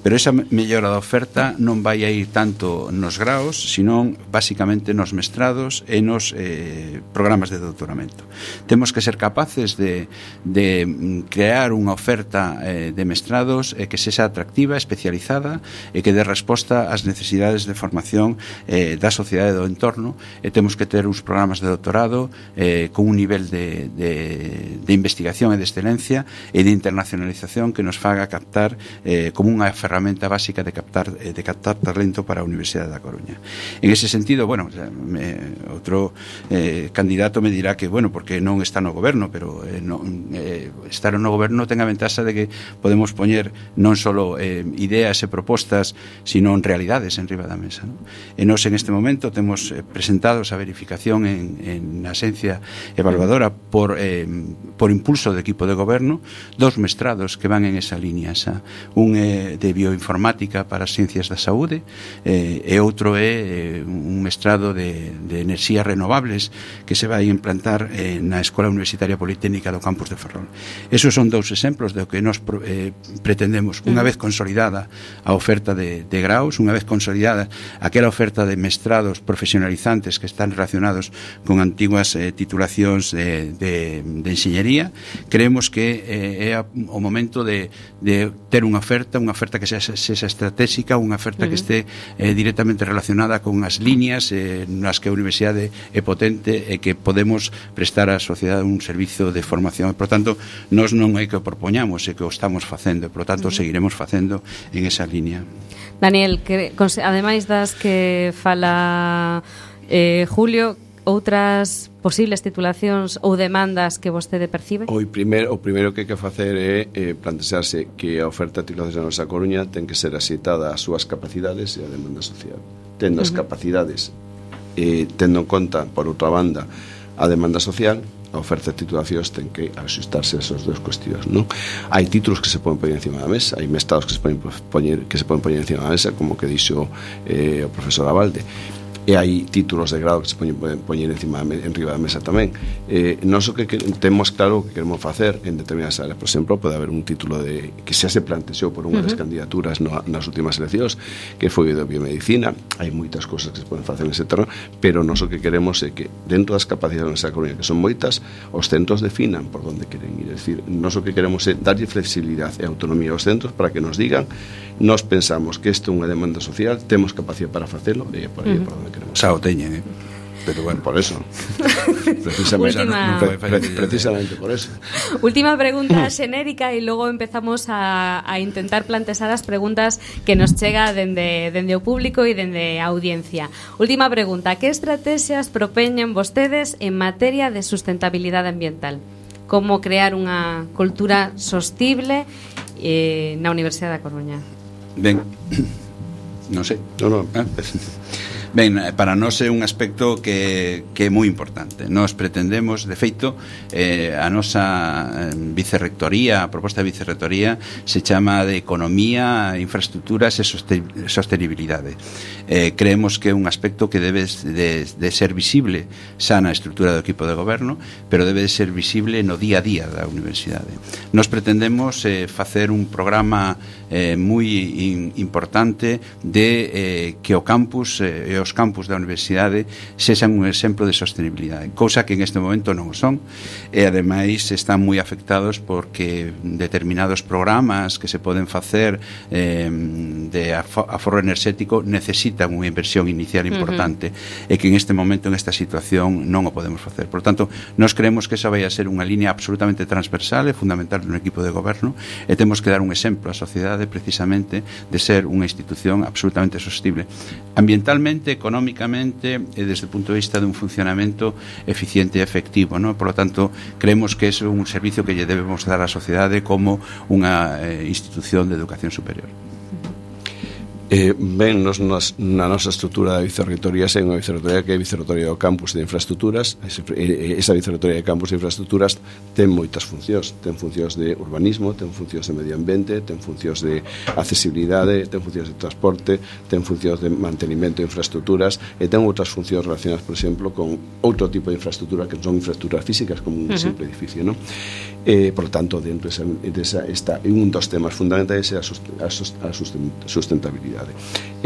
Pero esa mellora da oferta non vai a ir tanto nos graos, senón basicamente nos mestrados e nos eh, programas de doutoramento. Temos que ser capaces de, de mm, crear unha oferta eh, de mestrados eh, que sexa atractiva, especializada e que dé resposta ás necesidades de formación eh, da sociedade do entorno e temos que ter uns programas de doutorado eh, con un nivel de, de, de investigación e de excelencia e de internacionalización que nos faga captar eh, como unha ferramenta ferramenta básica de captar eh, de captar talento para a Universidade da Coruña. En ese sentido, bueno, me, outro eh, candidato me dirá que, bueno, porque non está no goberno, pero eh, non, eh, estar no goberno ten a ventaxa de que podemos poñer non só eh, ideas e propostas, sino en realidades en riba da mesa. ¿no? E nos en este momento temos eh, presentados a verificación en, en na esencia evaluadora por, eh, por impulso do equipo de goberno dos mestrados que van en esa línea, xa. un eh, de bio bioinformática para as ciencias da saúde eh, e outro é eh, un mestrado de, de enerxías renovables que se vai implantar eh, na Escola Universitaria Politécnica do Campus de Ferrol. Esos son dous exemplos do que nos eh, pretendemos, unha mm. vez consolidada a oferta de, de graus, unha vez consolidada aquela oferta de mestrados profesionalizantes que están relacionados con antiguas eh, titulacións de, de, de enxeñería, creemos que eh, é o momento de, de ter unha oferta, unha oferta que que sexa, sexa estratégica, unha oferta uh -huh. que este eh, directamente relacionada con as líneas eh, nas que a universidade é potente e que podemos prestar á sociedade un servizo de formación. Por tanto, nós non é que o propoñamos, é que o estamos facendo, e, por tanto, uh -huh. seguiremos facendo en esa línea.
Daniel, que, ademais das que fala eh, Julio, outras posibles titulacións ou demandas que vostede percibe?
O primeiro, o primeiro que hai que facer é eh, plantexarse que a oferta de titulacións na nosa Coruña ten que ser asitada ás súas capacidades e a demanda social. Tendo as uh -huh. capacidades, eh, tendo en conta, por outra banda, a demanda social, a oferta de titulacións ten que axustarse a esas dos cuestións, non? Hai títulos que se poden poñer encima da mesa, hai mestados que se poden poñer que se poden poñer encima da mesa, como que dixo eh, o profesor Abalde e hai títulos de grado que se poñen, poñer encima enriba da mesa tamén. Eh, nós o que, que temos claro que queremos facer en determinadas áreas, por exemplo, pode haber un título de que xa se plantexou por unha uh -huh. das candidaturas no, nas últimas eleccións, que foi de biomedicina, hai moitas cousas que se poden facer nese terreno, pero nós o que queremos é que dentro das capacidades da nosa Coruña, que son moitas, os centros definan por onde queren ir, é dicir, nós o que queremos é darlle flexibilidade e autonomía aos centros para que nos digan nos pensamos que isto é unha demanda social, temos capacidade para facelo e é por aí uh -huh. por onde queremos.
Xa o teñen, eh?
Pero bueno, por eso. precisamente, Última... pre pre precisamente por eso.
Última pregunta xenérica e logo empezamos a, a intentar plantexar as preguntas que nos chega dende, dende o público e dende a audiencia. Última pregunta, que estrategias propoñen vostedes en materia de sustentabilidade ambiental? Como crear unha cultura sostible eh, na Universidade da Coruña?
Ven.
No sé.
Ah. Ben, eh, para nós é un aspecto que, que é moi importante. Nós pretendemos, de feito, eh, a nosa eh, vicerrectoría, a proposta de vicerrectoría, se chama de economía, infraestructuras e sostenibilidade. Eh, creemos que é un aspecto que debe de, de ser visible xa na estrutura do equipo de goberno, pero debe de ser visible no día a día da universidade. Nos pretendemos eh, facer un programa eh, moi in, importante de eh, que o campus eh, e os campus da universidade sexan un exemplo de sostenibilidade, cousa que en este momento non o son, e ademais están moi afectados porque determinados programas que se poden facer eh, de aforro enerxético necesitan unha inversión inicial importante uh -huh. e que en este momento, en esta situación, non o podemos facer. Por tanto, nos creemos que esa vai a ser unha línea absolutamente transversal e fundamental no equipo de goberno e temos que dar un exemplo á sociedade precisamente de ser unha institución absolutamente sostible. Ambientalmente económicamente e desde o punto de vista dun funcionamento eficiente e efectivo. ¿no? Por lo tanto, creemos que é un servicio que lle debemos dar á sociedade como unha eh, institución de educación superior
eh, ven nos, nos, na nosa estrutura de vicerrectoría é unha vicerrectoría que é a vicerrectoría do campus de infraestructuras eh, esa vicerrectoría de campus de infraestructuras ten moitas funcións ten funcións de urbanismo, ten funcións de medio ambiente ten funcións de accesibilidade ten funcións de transporte ten funcións de mantenimento de infraestructuras e ten outras funcións relacionadas, por exemplo con outro tipo de infraestructura que non son infraestructuras físicas como un uh -huh. simple edificio non? Eh, por lo tanto, dentro desa, desa está un dos temas fundamentais é a, sustentabilidade.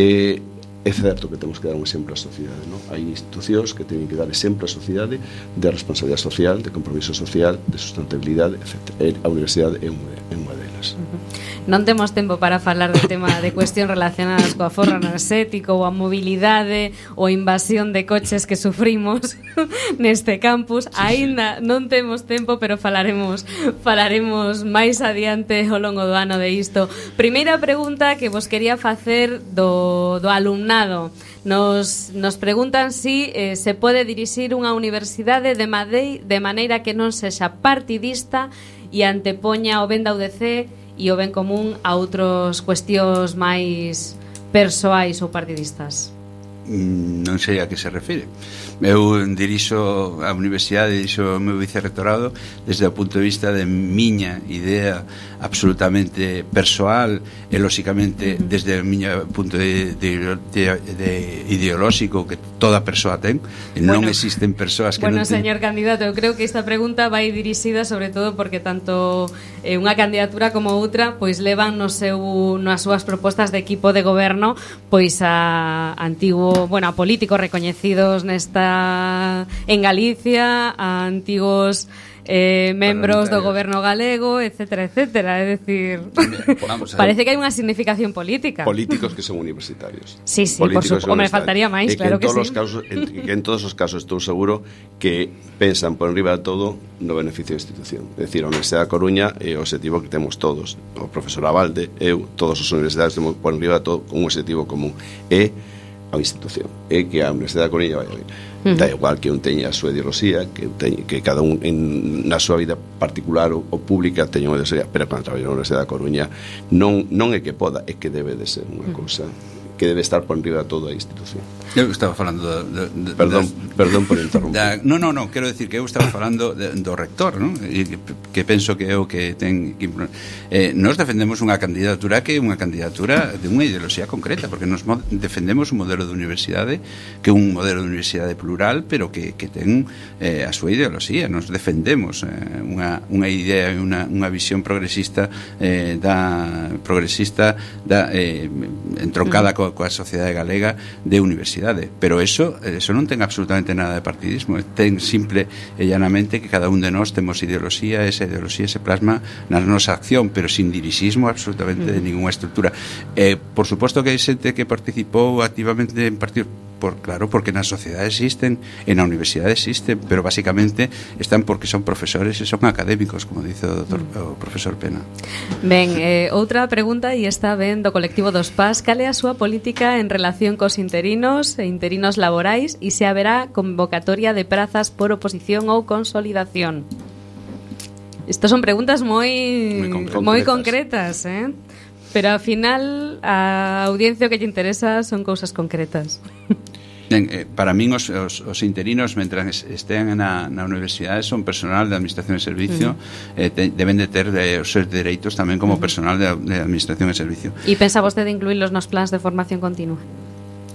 Eh, é certo que temos que dar un exemplo á sociedade non? hai institucións que teñen que dar exemplo á sociedade de responsabilidade social de compromiso social, de sustentabilidade etc. a universidade é unha, é unha delas uh -huh.
Non temos tempo para falar do tema de cuestións relacionadas coa forra enerxético ou a mobilidade ou a invasión de coches que sufrimos neste campus. Sí, Aínda sí. non temos tempo, pero falaremos falaremos máis adiante ao longo do ano de isto. Primeira pregunta que vos quería facer do, do alumnado. Nos, nos preguntan si eh, se pode dirixir unha universidade de Madei de maneira que non sexa partidista e antepoña o ben da UDC e o ben común a outros cuestións máis persoais ou partidistas
non sei a que se refire. Eu dirixo a universidade, dirixo o meu vicerrectorado desde o punto de vista de miña idea absolutamente persoal e, lóxicamente, desde o miña punto de, de, de, de ideolóxico que toda persoa ten. Bueno, non existen persoas que
bueno,
non
ten... señor candidato, eu creo que esta pregunta vai dirixida sobre todo porque tanto eh, unha candidatura como outra pois levan no seu, nas súas propostas de equipo de goberno pois a antigo bueno, a políticos recoñecidos nesta en Galicia, a antigos eh, membros do goberno galego, etcétera, etcétera. É dicir, parece que hai unha significación política.
Políticos que son universitarios.
Sí, sí, Políticos por suposto. Me faltaría máis, claro
que,
que
sí. Casos, en, que en todos os casos estou seguro que pensan por enriba de todo no beneficio da institución. É dicir, a Universidade da Coruña é o objetivo que temos todos. O profesor Abalde, eu, todos os universitarios temos por enriba de todo un objetivo común. É a institución é que a Universidade da Coruña vai ben uh -huh. da igual que un teña a súa ideoloxía que, teña, que cada un en, na súa vida particular ou, ou pública teña unha ideoloxía pero cando traballa na Universidade da Coruña non, non é que poda, é que debe de ser unha uh -huh. cousa que debe estar por enriba toda a institución.
Eu estaba falando da, de,
perdón, de, perdón por interrumpir. Da,
no, no, no, quero decir que eu estaba falando de, do rector, ¿no? E, que penso que é o que ten que, eh, nós defendemos unha candidatura que é unha candidatura de unha ideoloxía concreta, porque nos defendemos un modelo de universidade que é un modelo de universidade plural, pero que, que ten eh, a súa ideoloxía, nos defendemos eh, unha, unha idea e unha, unha visión progresista eh, da progresista da eh, entroncada mm. coa coa sociedade galega de universidade, pero eso eso non ten absolutamente nada de partidismo, ten simple e llanamente que cada un de nós temos ideoloxía, esa ideoloxía se plasma na nosa acción, pero sin dirixismo absolutamente de ninguna estrutura. Eh, por suposto que hai xente que participou activamente en partidos por, claro, porque na sociedade existen, e na universidade existen, pero basicamente están porque son profesores e son académicos, como dice o, doctor, mm. o profesor Pena.
Ben, eh, outra pregunta, e está ben do colectivo dos PAS, cale a súa política en relación cos interinos e interinos laborais e se haberá convocatoria de prazas por oposición ou consolidación? Estas son preguntas moi moi concretas, moi concretas eh? Pero ao final a audiencia que lle interesa son cousas concretas.
Ben, eh, para min os, os, os interinos mentras estean na, na universidade son personal de administración e servicio uh -huh. eh, te, deben de ter de, os seus dereitos tamén como uh -huh. personal de, de administración e servicio.
E pensa vostede incluirlos nos plans de formación continua?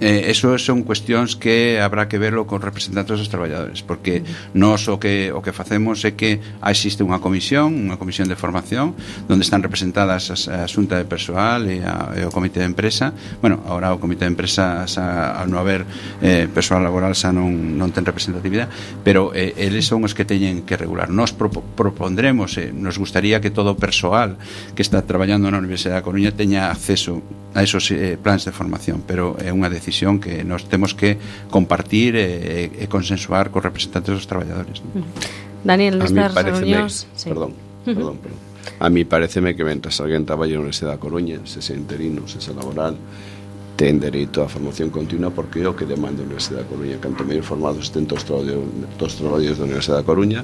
eh, eso son cuestións que habrá que verlo con representantes dos traballadores porque mm. nós o que o que facemos é que existe unha comisión unha comisión de formación onde están representadas a, a xunta de persoal e, a, e o comité de empresa. Bueno, agora o comité de empresa xa, ao non haber eh, persoal laboral xa non, non ten representatividade pero eh, eles son os que teñen que regular. Nós propo, propondremos eh, nos gustaría que todo o persoal que está traballando na Universidade da Coruña teña acceso a esos eh, plans de formación pero é unha decisión que nos temos que compartir e, e consensuar cos representantes dos traballadores. ¿no?
Daniel, nestas
reunións... Sí. Perdón, perdón, perdón. A mí pareceme que mentras alguén traballa na Universidade da Coruña, se se interino, se se laboral, ten dereito á formación continua porque é o que demanda a Universidade da Coruña. Canto mellor formados estén todos os traballadores da Universidade da Coruña,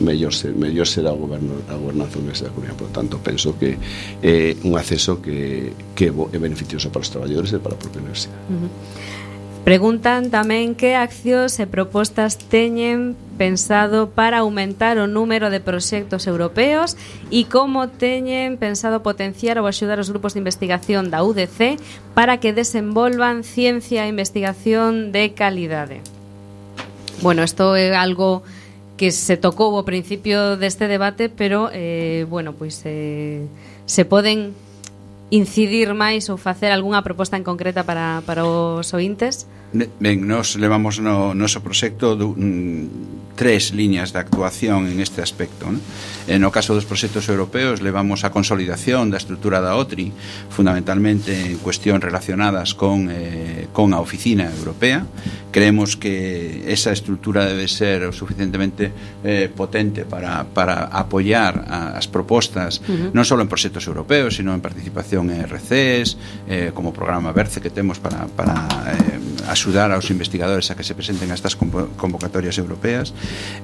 mellor, ser, mellor será o goberno, a gobernanza da Universidade da Coruña. Por tanto, penso que é un acceso que, que é beneficioso para os traballadores e para a propia universidade. Uh -huh.
Preguntan tamén que accións e propostas teñen pensado para aumentar o número de proxectos europeos e como teñen pensado potenciar ou axudar os grupos de investigación da UDC para que desenvolvan ciencia e investigación de calidade. Bueno, isto é algo que se tocou ao principio deste debate, pero eh, bueno, pois eh, se poden incidir máis ou facer algunha proposta en concreta para, para os ointes?
Ben, nos levamos no noso proxecto du, mm, tres liñas de actuación en este aspecto. ¿no? En o caso dos proxectos europeos levamos a consolidación da estrutura da OTRI, fundamentalmente en cuestión relacionadas con, eh, con a oficina europea. Creemos que esa estrutura debe ser o suficientemente eh, potente para, para apoiar a, as propostas, uh -huh. non só en proxectos europeos, sino en participación en RCs, eh, como programa BERCE que temos para, para eh, axudar aos investigadores a que se presenten a estas convocatorias europeas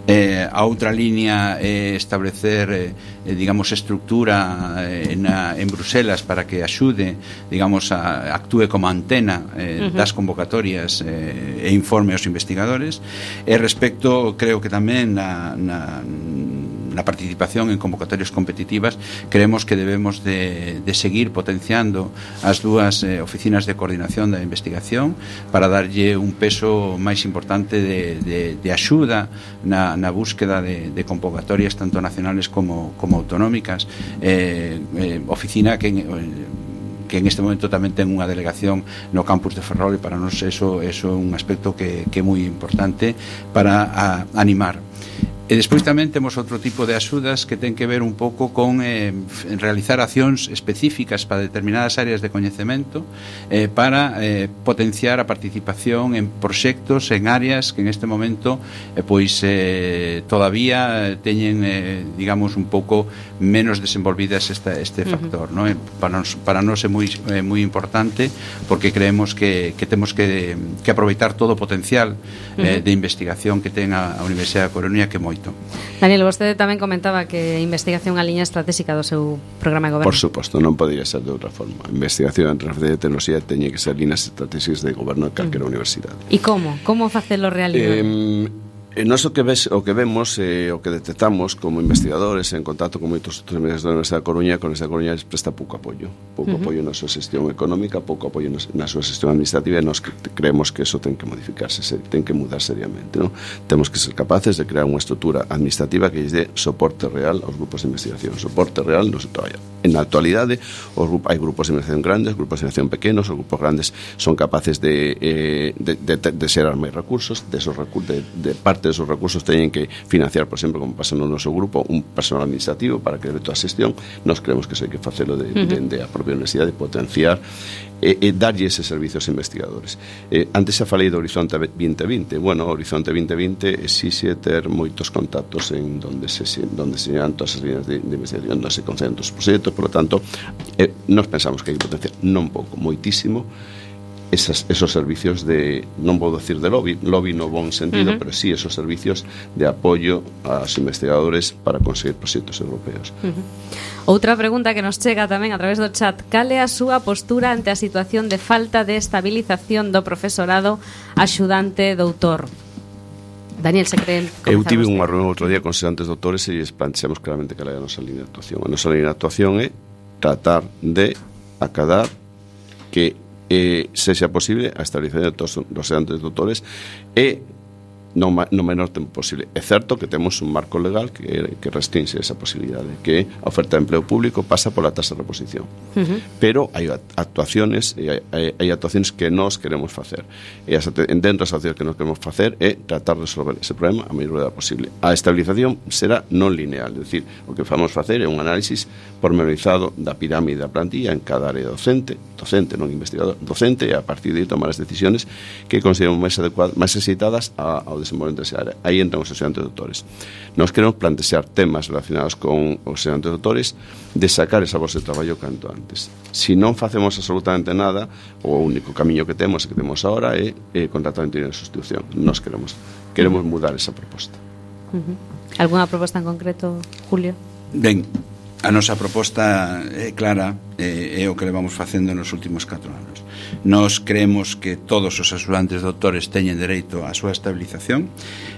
eh, a outra línea é eh, establecer eh, digamos estructura eh, en, a, en Bruselas para que axude digamos a, actúe como antena eh, uh -huh. das convocatorias eh, e informe aos investigadores e respecto creo que tamén na, na na participación en convocatorias competitivas creemos que debemos de, de seguir potenciando as dúas eh, oficinas de coordinación da investigación para darlle un peso máis importante de, de, de axuda na, na búsqueda de, de convocatorias tanto nacionales como, como autonómicas. Eh, eh, oficina que eh, que en este momento tamén ten unha delegación no campus de Ferrol e para nós eso, eso é un aspecto que, que é moi importante para a, animar. E despois tamén temos outro tipo de axudas que ten que ver un pouco con eh, realizar accións específicas para determinadas áreas de coñecemento eh, para eh, potenciar a participación en proxectos en áreas que en este momento eh, todavía teñen eh, digamos un pouco menos desenvolvidas esta, este factor. Uh -huh. ¿no? Eh, para, nos, para nós é moi, é moi importante porque creemos que, que temos que, que aproveitar todo o potencial uh -huh. eh, de investigación que ten a, a Universidade da Coruña que moito.
Daniel, vostede tamén comentaba que a investigación a liña estratégica do seu programa de goberno.
Por suposto, non podría ser de outra forma. A investigación en transferencia de tecnoloxía teñe que ser liñas estratégicas de goberno de calquera uh -huh. universidade.
E como? Como facelo realidade?
Eh, Eh, e nós o que, ves, o que vemos e eh, o que detectamos como investigadores en contacto con moitos outros investigadores da Universidade da Coruña con esta Coruña les presta pouco apoio pouco uh -huh. apoio na súa xestión económica pouco apoio na súa xestión administrativa e nós creemos que eso ten que modificarse ten que mudar seriamente ¿no? temos que ser capaces de crear unha estrutura administrativa que lles dé soporte real aos grupos de investigación soporte real no se traballa En na actualidade, os hai grupos de investigación grandes, grupos de investigación pequenos, os grupos grandes son capaces de, eh, de, de, de, de ser máis recursos, de, esos recursos, de, de parte parte desos recursos teñen que financiar, por exemplo, como pasa no noso grupo, un personal administrativo para que debe toda a xestión. Nos creemos que eso hai que facelo de, uh -huh. de, de propia potenciar e, e darlle ese servizo aos investigadores. Eh, antes xa falei do Horizonte 2020. Bueno, o Horizonte 2020 exixe ter moitos contactos en donde se, donde se llevan todas as líneas de, de investigación, onde se concentran os proxectos, por lo tanto, eh, nos pensamos que hai potencia non pouco, moitísimo, esas, esos servicios de, non vou decir de lobby, lobby no bon sentido, uh -huh. pero sí esos servicios de apoio aos investigadores para conseguir proxectos europeos. Uh
-huh. Outra pregunta que nos chega tamén a través do chat, cale a súa postura ante a situación de falta de estabilización do profesorado axudante doutor? Daniel, se creen...
Eu tive unha reunión outro día con sedantes doutores e lles planteamos claramente que era a nosa línea de actuación. A nosa línea de actuación é tratar de acadar que eh, se sea posible a establecer dos, dos doctores e no, no menor tempo posible. É certo que temos un marco legal que, que restringe esa posibilidade, que a oferta de empleo público pasa pola tasa de reposición. Uh -huh. Pero hai actuaciones hai, hai, actuaciones que nós queremos facer. E as, dentro das actuaciones que nós queremos facer é tratar de resolver ese problema a mellor medida posible. A estabilización será non lineal, é dicir, o que vamos facer é un análisis pormenorizado da pirámide da plantilla en cada área docente, docente, non investigador, docente, e a partir de aí tomar as decisiones que consideramos máis adecuadas, máis necesitadas ao desenvolvemento esa área. Aí entran os estudiantes doutores. Nós queremos plantexar temas relacionados con os estudiantes doutores de sacar esa bolsa de traballo canto antes. Se si non facemos absolutamente nada, o único camiño que temos que temos agora é, é contratar en de sustitución. Nós queremos queremos mudar esa proposta.
Uh -huh. Alguna proposta en concreto, Julio?
Ben, a nosa proposta é clara, é, é o que levamos facendo nos últimos 4 anos. Nos creemos que todos os asurantes doutores teñen dereito á súa estabilización.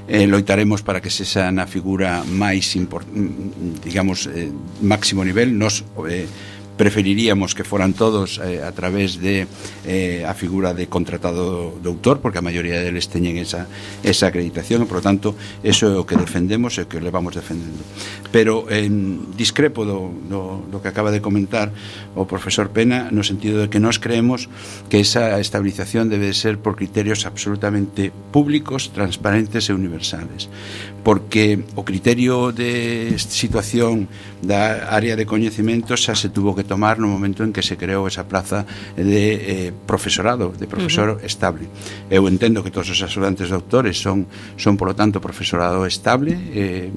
Eh, loitaremos para que sexa na figura máis, mm, mm, digamos, eh, máximo nivel. Nos eh, preferiríamos que foran todos eh, a través de eh, a figura de contratado doutor, porque a maioría deles teñen esa, esa acreditación, e, por lo tanto, eso é o que defendemos e o que levamos defendendo. Pero eh, discrepo do, do, do que acaba de comentar o profesor Pena, no sentido de que nós creemos que esa estabilización debe de ser por criterios absolutamente públicos, transparentes e universales, porque o criterio de situación da área de coñecemento xa se tuvo que tomar no momento en que se creou esa plaza de eh, profesorado, de profesor uh -huh. estable. Eu entendo que todos os asesorantes doutores son, son polo tanto, profesorado estable, eh,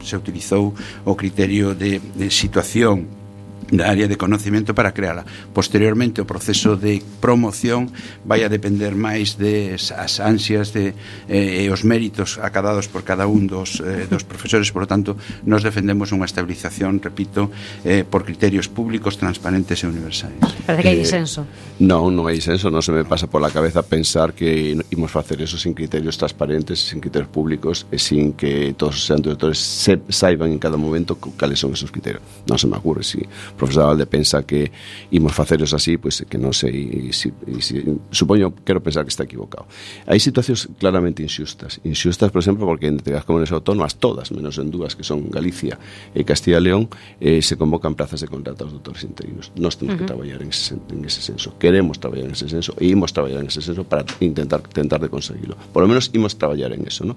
se utilizou o criterio de, de situación da área de conocimiento para creala. Posteriormente o proceso de promoción vai a depender máis de as ansias de eh, e os méritos acadados por cada un dos eh, dos profesores, por lo tanto, nos defendemos unha estabilización, repito, eh, por criterios públicos, transparentes e universais.
Parece que hai eh, disenso.
Eh, non, non hai disenso, non se me pasa por la cabeza pensar que imos facer eso sin criterios transparentes, sin criterios públicos e sin que todos os directores se saiban en cada momento cales son esos criterios. Non se me ocurre, si profesor Alde pensa que imos faceros así, pois pues, que non sei si, si, supoño, quero pensar que está equivocado. Hai situacións claramente inxustas. Inxustas, por exemplo, porque entre as comunidades autónomas, todas, menos en dúas, que son Galicia e Castilla e León, eh, se convocan plazas de contrato aos doutores interinos. Nós temos uh -huh. que traballar en ese, en ese senso. Queremos traballar en ese senso e imos traballar en ese senso para intentar tentar de conseguirlo. Por lo menos imos traballar en eso, ¿no?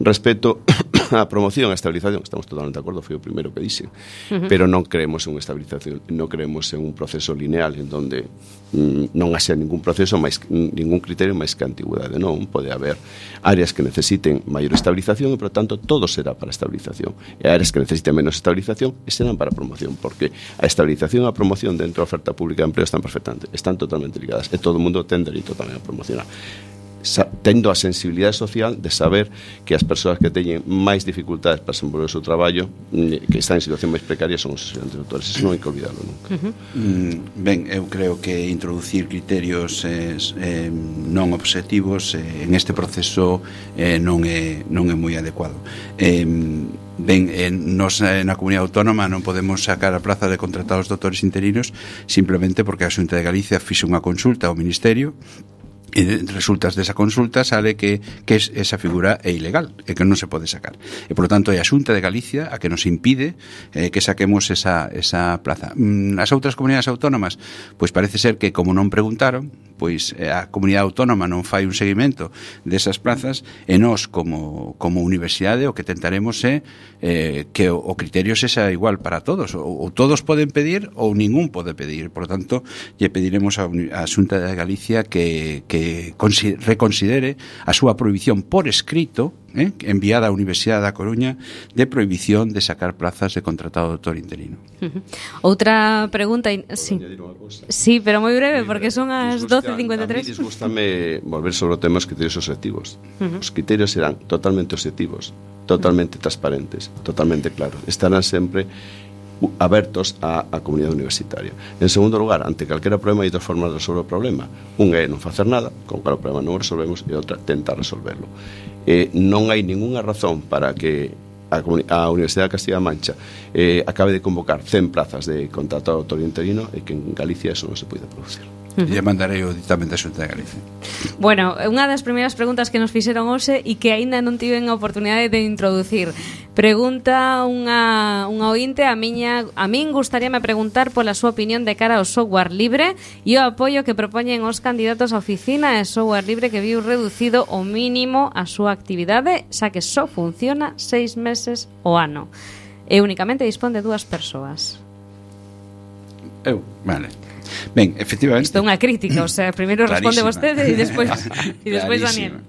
Respecto a promoción, a estabilización, estamos totalmente de acordo, foi o primeiro que dixen, uh -huh. pero non creemos en unha estabilización globalización non creemos en un proceso lineal en donde mm, non haxa ningún proceso máis ningún criterio máis que a antigüedade, non, pode haber áreas que necesiten maior estabilización e, por tanto, todo será para estabilización. E áreas que necesiten menos estabilización e serán para promoción, porque a estabilización e a promoción dentro da oferta pública de empleo están perfectamente, están totalmente ligadas e todo o mundo ten dereito tamén a promocionar tendo a sensibilidade social de saber que as persoas que teñen máis dificultades para desenvolver o seu traballo mm, que están en situación máis precaria son os estudiantes doutores iso non hai que olvidarlo nunca. Uh -huh.
mm, Ben, eu creo que introducir criterios eh, eh, non obxectivos eh, en este proceso eh, non, é, non é moi adecuado. Eh, Ben, eh, nos eh, na Comunidade Autónoma non podemos sacar a plaza de contratados doutores interinos simplemente porque a Xunta de Galicia fixe unha consulta ao Ministerio e resultas desa consulta sale que, que es, esa figura é ilegal e que non se pode sacar. E, por lo tanto, é a Xunta de Galicia a que nos impide eh, que saquemos esa, esa plaza. Mm, as outras comunidades autónomas, pois parece ser que como non preguntaron, pois eh, a comunidade autónoma non fai un seguimento desas plazas e nós como, como universidade o que tentaremos é eh, que o, o criterio sexa igual para todos. Ou, ou todos poden pedir ou ningún pode pedir. Por tanto, lle pediremos a, a Xunta de Galicia que, que reconsidere a súa prohibición por escrito eh, enviada á Universidade da Coruña de prohibición de sacar plazas de contratado doutor interino.
Uh -huh. Outra pregunta, sí. Sí, pero moi breve porque son as 12:53.
Disgústame volver sobre o tema dos criterios objetivos. Uh -huh. Os criterios serán totalmente objetivos, totalmente uh -huh. transparentes, totalmente claros. Estarán sempre abertos á, á comunidade universitaria. En segundo lugar, ante calquera problema hai dos formas de resolver o problema. Un é non facer nada, con cal problema non o resolvemos, e outra, tentar resolverlo. eh, non hai ningunha razón para que a, a Universidade de Castilla Mancha eh, acabe de convocar 100 plazas de contratado interino e que en Galicia eso non se pode producir.
Uh -huh. E mandarei o dictamen da Xunta de Galicia.
Bueno, unha das primeiras preguntas que nos fixeron hoxe e que aínda non tiven a oportunidade de introducir. Pregunta unha, unha ointe a miña, a min gustaríame preguntar pola súa opinión de cara ao software libre e o apoio que propoñen os candidatos á oficina de software libre que viu reducido o mínimo a súa actividade, xa que só funciona seis meses o ano e únicamente dispón de dúas persoas.
Eu, vale. Ben, efectivamente.
Isto é unha crítica, o sea, primeiro responde vostede e despois e despois Daniel.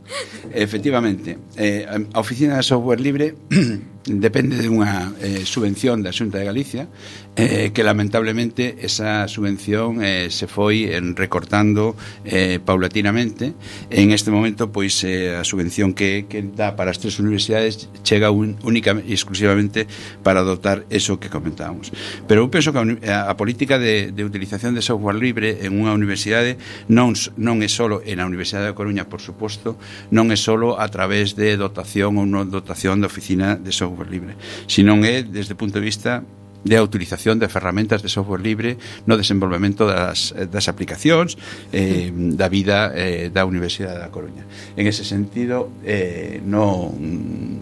Efectivamente, eh, a oficina de software libre depende de unha eh, subvención da Xunta de Galicia eh, que lamentablemente esa subvención eh, se foi en recortando eh, paulatinamente. En este momento pois eh, a subvención que, que dá para as tres universidades chega un, única exclusivamente para dotar eso que comentábamos. Pero eu penso que a, a política de, de utilización de software libre en unha universidade non, non é solo en a Universidade da Coruña por suposto non é solo a través de dotación ou non dotación de oficina de software software libre. senón é desde o punto de vista de a utilización de ferramentas de software libre no desenvolvemento das, das aplicacións eh, da vida eh, da Universidade da Coruña. En ese sentido, eh, no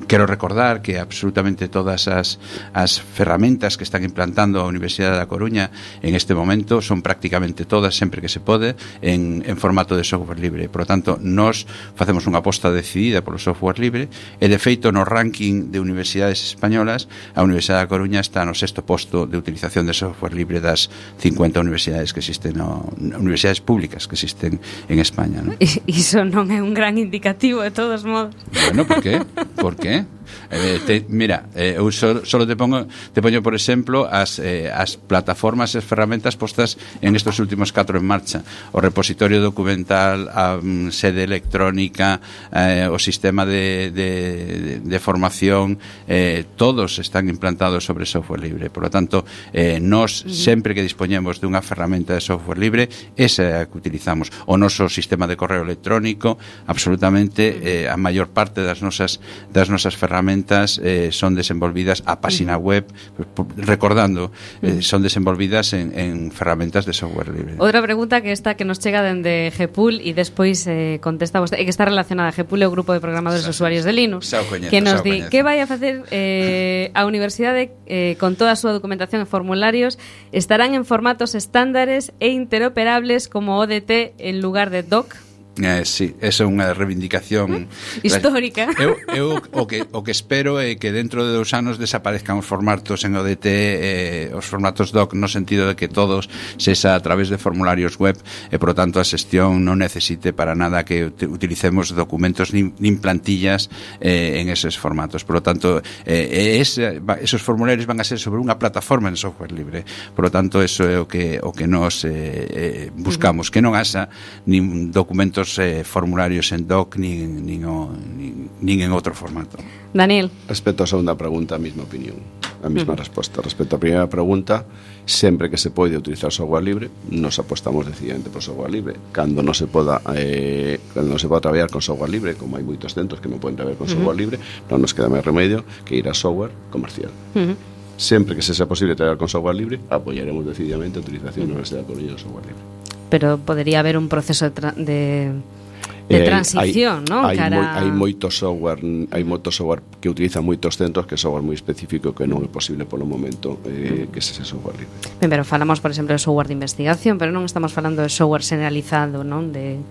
quero recordar que absolutamente todas as, as ferramentas que están implantando a Universidade da Coruña en este momento son prácticamente todas, sempre que se pode, en, en formato de software libre. Por lo tanto, nos facemos unha aposta decidida polo software libre e, de feito, no ranking de universidades españolas, a Universidade da Coruña está no sexto posto de utilización de software libre das 50 universidades que existen no, universidades públicas que existen en España, ¿no?
Iso non é un gran indicativo de todos modos.
Bueno, por qué? Por qué? Eh, te, mira, eh, eu só, solo te pongo te poño por exemplo as eh, as plataformas e as ferramentas postas en estos últimos 4 en marcha, o repositorio documental, a um, sede electrónica, eh, o sistema de de de, de formación, eh, todos están implantados sobre software libre. Por lo tanto, eh, nós sempre que dispoñemos dunha ferramenta de software libre esa é a que utilizamos. O noso sistema de correo electrónico absolutamente eh, a maior parte das nosas, das nosas ferramentas eh, son desenvolvidas a página web, recordando, eh, son desenvolvidas en, en ferramentas de software libre.
Outra pregunta que está que nos chega dende GPUL e despois eh, contesta vostede, que está relacionada. A GPUL e o grupo de programadores xa, usuarios de Linux, que nos di que vai a facer eh, a universidade eh, con toda súa documentación e formularios estarán en formatos estándares e interoperables como ODT en lugar de DOC
Eh, sí, esa é unha reivindicación
histórica.
Eu, eu o, que, o que espero é que dentro de dous anos desaparezcan os formatos en ODT, eh, os formatos doc, no sentido de que todos sexa a través de formularios web e, por tanto, a xestión non necesite para nada que utilicemos documentos nin, nin plantillas eh, en eses formatos. Por tanto, eh, ese, esos formularios van a ser sobre unha plataforma en software libre. Por tanto, eso é o que, o que nos eh, eh buscamos, que non haxa nin documentos esos eh, formularios en doc nin, nin, o, nin, nin en outro formato.
Daniel.
Respecto á segunda pregunta, a mesma opinión, a mesma mm. resposta. Respecto á primeira pregunta, sempre que se pode utilizar software libre, nos apostamos decididamente por software libre. Cando non se poda eh, cando non se poda traballar con software libre, como hai moitos centros que non poden traballar con mm -hmm. software libre, non nos queda máis remedio que ir a software comercial. Mm -hmm. Sempre que se sea posible traballar con software libre, apoyaremos decididamente a utilización mm -hmm. da Universidade de Coruña de software libre
pero podería haber un proceso de, de de eh, transición, eh,
hai,
Hay,
Hai, Cara... moi, hai moito software, hai moito software que utiliza moitos centros que é software moi específico que non é posible polo momento eh, que se ese software libre.
Ben, pero falamos, por exemplo, de software de investigación, pero non estamos falando de software generalizado, non? De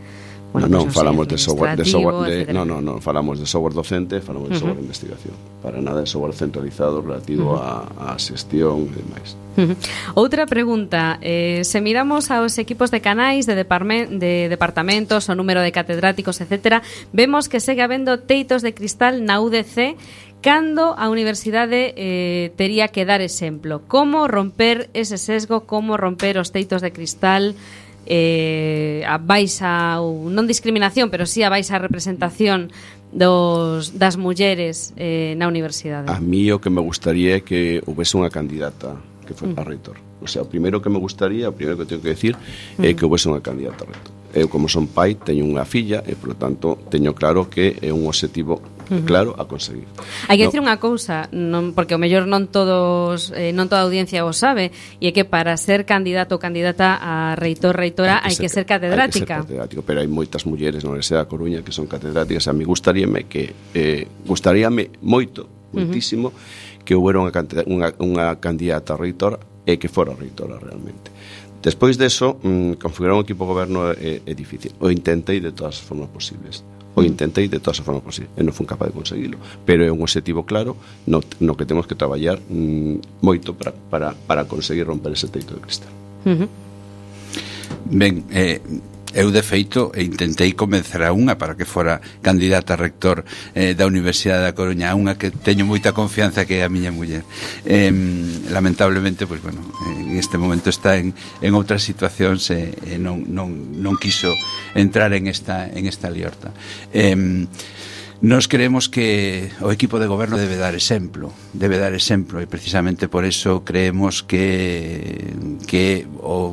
bueno, non, pues, non falamos de software, de software de, no, no, no, falamos de software docente, falamos de software uh -huh. de investigación. Para nada de software centralizado relativo uh -huh. a, a xestión e demais.
Uh -huh. Outra pregunta, eh, se miramos aos equipos de canais, de, de departamentos, o número de catedráticos, etcétera, vemos que segue habendo teitos de cristal na UDC cando a universidade eh, tería que dar exemplo. Como romper ese sesgo, como romper os teitos de cristal, eh, a baixa ou non discriminación, pero sí a baixa representación dos, das mulleres eh, na universidade.
A mí o que me gustaría é que houvese unha candidata que foi mm. a reitor. O sea, o primeiro que me gustaría, o primeiro que teño que decir mm. é que houvese unha candidata a reitor. Eu, como son pai, teño unha filla e, por lo tanto, teño claro que é un objetivo uh -huh. claro, a conseguir.
Hai que no. dicir unha cousa, non porque o mellor non todos eh, non toda a audiencia o sabe, e é que para ser candidato ou candidata a reitor reitora hai que, ser, que ser catedrática.
Hai que ser catedrático, pero hai moitas mulleres na Universidade da Coruña que son catedráticas, a mí gustaríame que eh gustaríame moito, moitísimo uh -huh. que houbera unha, unha, unha candidata a reitora e que fora reitora realmente. Despois deso, mm, configurar un equipo de goberno é, é difícil. O intentei de todas as formas posibles o intentei de todas as formas posible e non fun capaz de conseguilo pero é un objetivo claro no, no que temos que traballar mm, moito para, para, para conseguir romper ese teito de cristal uh -huh.
Ben, eh, Eu, de feito, intentei convencer a unha para que fora candidata a rector eh, da Universidade da Coruña, a unha que teño moita confianza que é a miña muller. Eh, lamentablemente, pois, pues, bueno, en este momento está en, en outras situacións e eh, non, non, non quiso entrar en esta, en esta liorta. Eh, Nos creemos que o equipo de goberno debe dar exemplo, debe dar exemplo e precisamente por eso creemos que que o,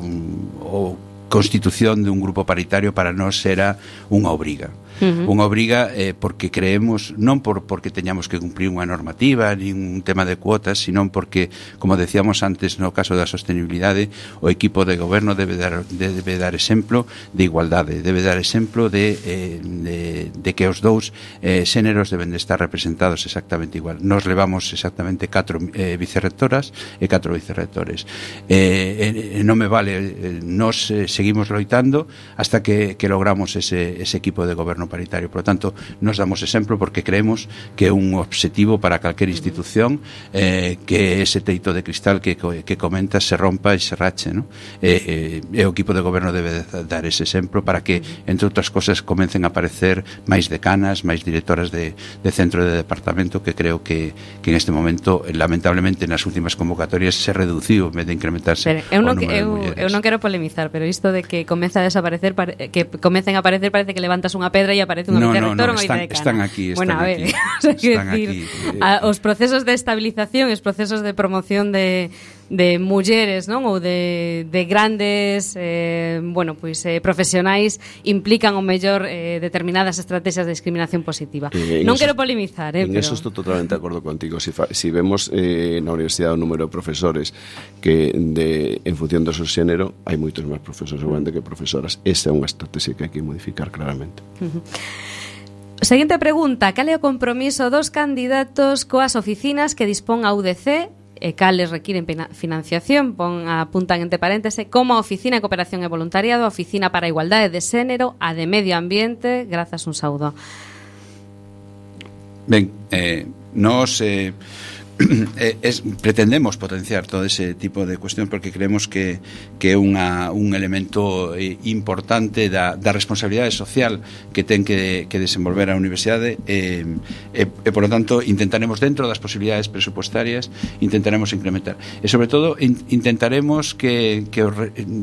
o constitución de un grupo paritario para nós era unha obriga Uh -huh. Unha obriga eh, porque creemos, non por porque teñamos que cumprir unha normativa, nin un tema de cuotas, sino porque, como decíamos antes no caso da sostenibilidade, o equipo de goberno debe dar, debe dar exemplo de igualdade, debe dar exemplo de, eh, de, de que os dous eh, xéneros deben de estar representados exactamente igual. Nos levamos exactamente catro eh, vicerrectoras e catro vicerrectores. Eh, eh, eh non me vale, eh, nos eh, seguimos loitando hasta que, que logramos ese, ese equipo de goberno paritario. Por lo tanto, nos damos exemplo porque creemos que é un obxectivo para calquer institución eh, que ese teito de cristal que, que comenta se rompa e se rache. ¿no? Eh, eh, o equipo de goberno debe dar ese exemplo para que, entre outras cosas, comecen a aparecer máis decanas, máis directoras de, de centro de departamento que creo que, que en este momento, lamentablemente, nas últimas convocatorias se reduciu en vez de incrementarse
pero eu non, o número eu, de mulleres. Eu non quero polemizar, pero isto de que comeza a desaparecer, que comecen a aparecer parece que levantas unha pedra aí aparece unha no, vida no, no,
unha. Están aquí, están bueno, a ver, aquí.
o sea, están decir, aquí. A, os procesos de estabilización os procesos de promoción de, de mulleres, non? Ou de, de grandes, eh, bueno, pois eh, profesionais implican o mellor eh, determinadas estrategias de discriminación positiva. Eh, non eso, quero polemizar, eh,
en
pero...
eso estou totalmente de acordo contigo. Si, fa, si vemos eh, na universidade o número de profesores que de, en función do seu xénero hai moitos máis profesores seguramente que profesoras. Esa é unha estrategia que hai que modificar claramente. Uh -huh.
Seguinte pregunta, cal é o compromiso dos candidatos coas oficinas que dispón a UDC e cales requiren financiación, pon, apuntan entre paréntese, como a Oficina de Cooperación e Voluntariado, a Oficina para a Igualdade de Xénero, a de Medio Ambiente, grazas un saúdo.
Ben, eh, nos... Eh Eh, es, pretendemos potenciar todo ese tipo de cuestión porque creemos que é unha, un elemento eh, importante da, da responsabilidade social que ten que, que desenvolver a universidade e, e, e, por lo tanto, intentaremos dentro das posibilidades presupuestarias intentaremos incrementar. E, sobre todo, in, intentaremos que, que os,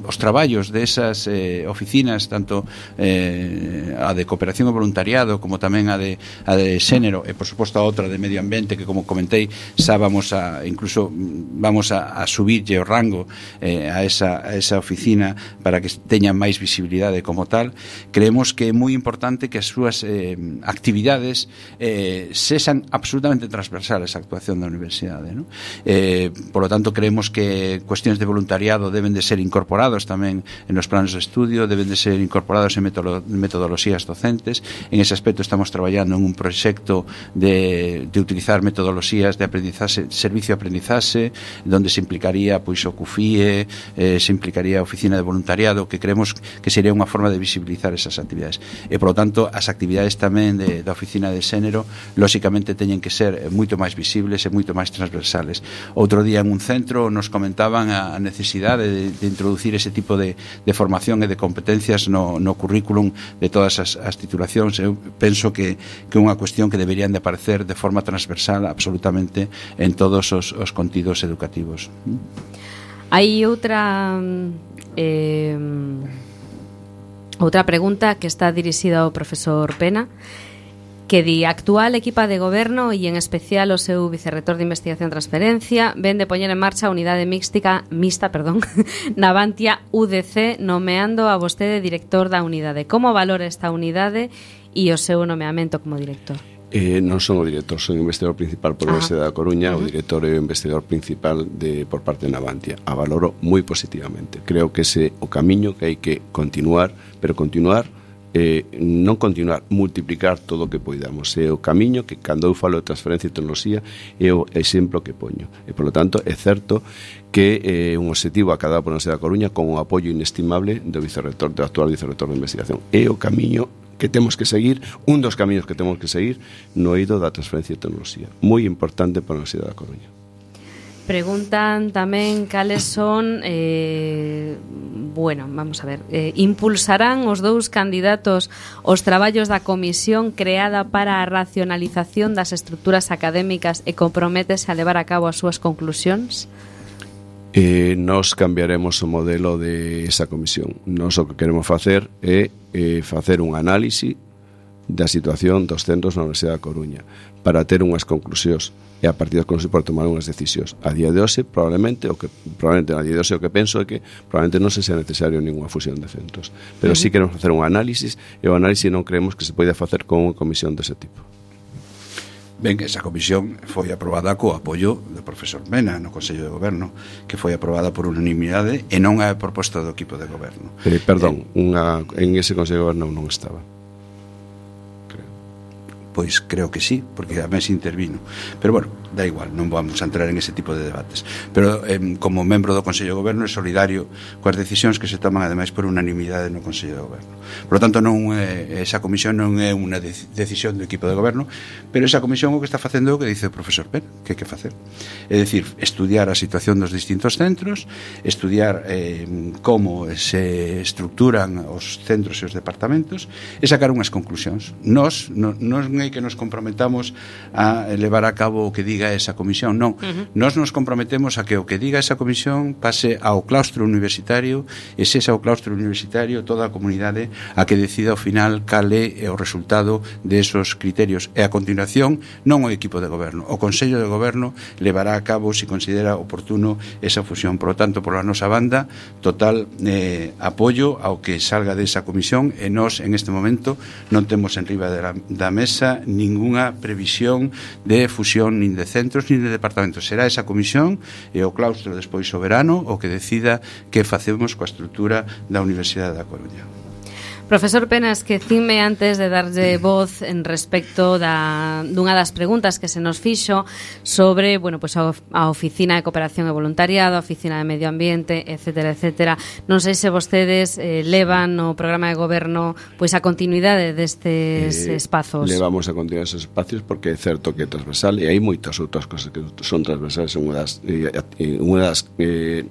os traballos desas de eh, oficinas, tanto eh, a de cooperación e voluntariado como tamén a de, a de xénero e, por suposto, a outra de medio ambiente que, como comentei, esa vamos a incluso vamos a, a subirlle o rango eh, a, esa, a esa oficina para que teña máis visibilidade como tal creemos que é moi importante que as súas eh, actividades eh, sesan absolutamente transversales a actuación da universidade ¿no? eh, por lo tanto creemos que cuestións de voluntariado deben de ser incorporados tamén nos planos de estudio deben de ser incorporados en metodoloxías docentes en ese aspecto estamos traballando en un proxecto de, de utilizar metodoloxías de aprendizaje aprendizaxe, servicio de aprendizaxe, donde se implicaría pois o CUFIE, eh, se implicaría a oficina de voluntariado, que creemos que sería unha forma de visibilizar esas actividades. E, por lo tanto, as actividades tamén de, da oficina de xénero, lóxicamente, teñen que ser eh, moito máis visibles e moito máis transversales. Outro día en un centro nos comentaban a necesidade de, de introducir ese tipo de, de formación e de competencias no, no currículum de todas as, as titulacións. Eu penso que, que é unha cuestión que deberían de aparecer de forma transversal absolutamente en todos os, os contidos educativos.
Hai outra eh, outra pregunta que está dirixida ao profesor Pena que di actual equipa de goberno e en especial o seu vicerrector de investigación e transferencia ven de poñer en marcha a unidade mixtica mixta, perdón, Navantia UDC nomeando a vostede director da unidade. Como valora esta unidade e o seu nomeamento como director?
Eh, non son o director, son o investigador principal por ah. Universidade da Coruña, uh -huh. o director e o investigador principal de por parte de Navantia. A valoro moi positivamente. Creo que ese o camiño que hai que continuar, pero continuar eh, non continuar, multiplicar todo o que poidamos. É o camiño que cando eu falo de transferencia e tecnoloxía é o exemplo que poño. E, polo tanto, é certo que é eh, un objetivo acadado pola Universidade da Coruña con o apoio inestimable do vicerrector, do actual vicerrector de investigación. É o camiño que temos que seguir, un dos camiños que temos que seguir no eido da transferencia de tecnoloxía. Moi importante para a Universidade da Coruña.
Preguntan tamén cales son eh, bueno, vamos a ver, eh, impulsarán os dous candidatos os traballos da comisión creada para a racionalización das estruturas académicas e comprométese a levar a cabo as súas conclusións?
Eh, nos cambiaremos o modelo de esa comisión. Nos o que queremos facer é eh, facer un análise da situación dos centros na Universidade da Coruña para ter unhas conclusións e a partir das conclusións para tomar unhas decisións. A día de hoxe, probablemente, o que, probablemente a día de hoxe o que penso é que probablemente non se sea necesario ninguna fusión de centros. Pero uh -huh. sí queremos facer un análisis e o análisis non creemos que se poida facer con unha comisión dese tipo.
Ben, esa comisión foi aprobada co apoio do profesor Mena no Consello de Goberno, que foi aprobada por unanimidade e non a proposta do equipo de goberno.
Eh, perdón, eh, unha, en ese Consello de Goberno non estaba.
Pois creo que sí, porque a mes intervino. Pero bueno, da igual, non vamos a entrar en ese tipo de debates. Pero eh, como membro do Consello de Goberno é solidario coas decisións que se toman ademais por unanimidade no Consello de Goberno. Por lo tanto, non é, esa comisión non é unha de decisión do equipo de goberno, pero esa comisión o que está facendo é o que dice o profesor Pen, que hai que facer. É dicir, estudiar a situación dos distintos centros, estudiar eh, como se estructuran os centros e os departamentos e sacar unhas conclusións. Nos, no, nos non é que nos comprometamos a levar a cabo o que diga esa comisión, non. Uh -huh. Nós nos comprometemos a que o que diga esa comisión pase ao claustro universitario e se ese ao claustro universitario toda a comunidade a que decida ao final cal é o resultado de esos criterios. E a continuación non o equipo de goberno, o Consello de Goberno levará a cabo se si considera oportuno esa fusión. Por lo tanto, por a nosa banda, total eh, apoio ao que salga desa comisión e nós en este momento non temos en riba da, da mesa ninguna ningunha previsión de fusión nin de centros nin de departamentos. Será esa comisión e o claustro despois soberano verano o que decida que facemos coa estrutura da Universidade da Coruña.
Profesor Penas, que cime antes de darlle voz en respecto da, dunha das preguntas que se nos fixo sobre bueno, pues a, a Oficina de Cooperación e Voluntariado, a Oficina de Medio Ambiente, etc. etc. Non sei se vostedes eh, levan o programa de goberno pois a continuidade destes eh, espazos.
Levamos a continuidade esos espacios porque é certo que é transversal e hai moitas outras cosas que son transversales, unha das, eh, eh, unha das eh,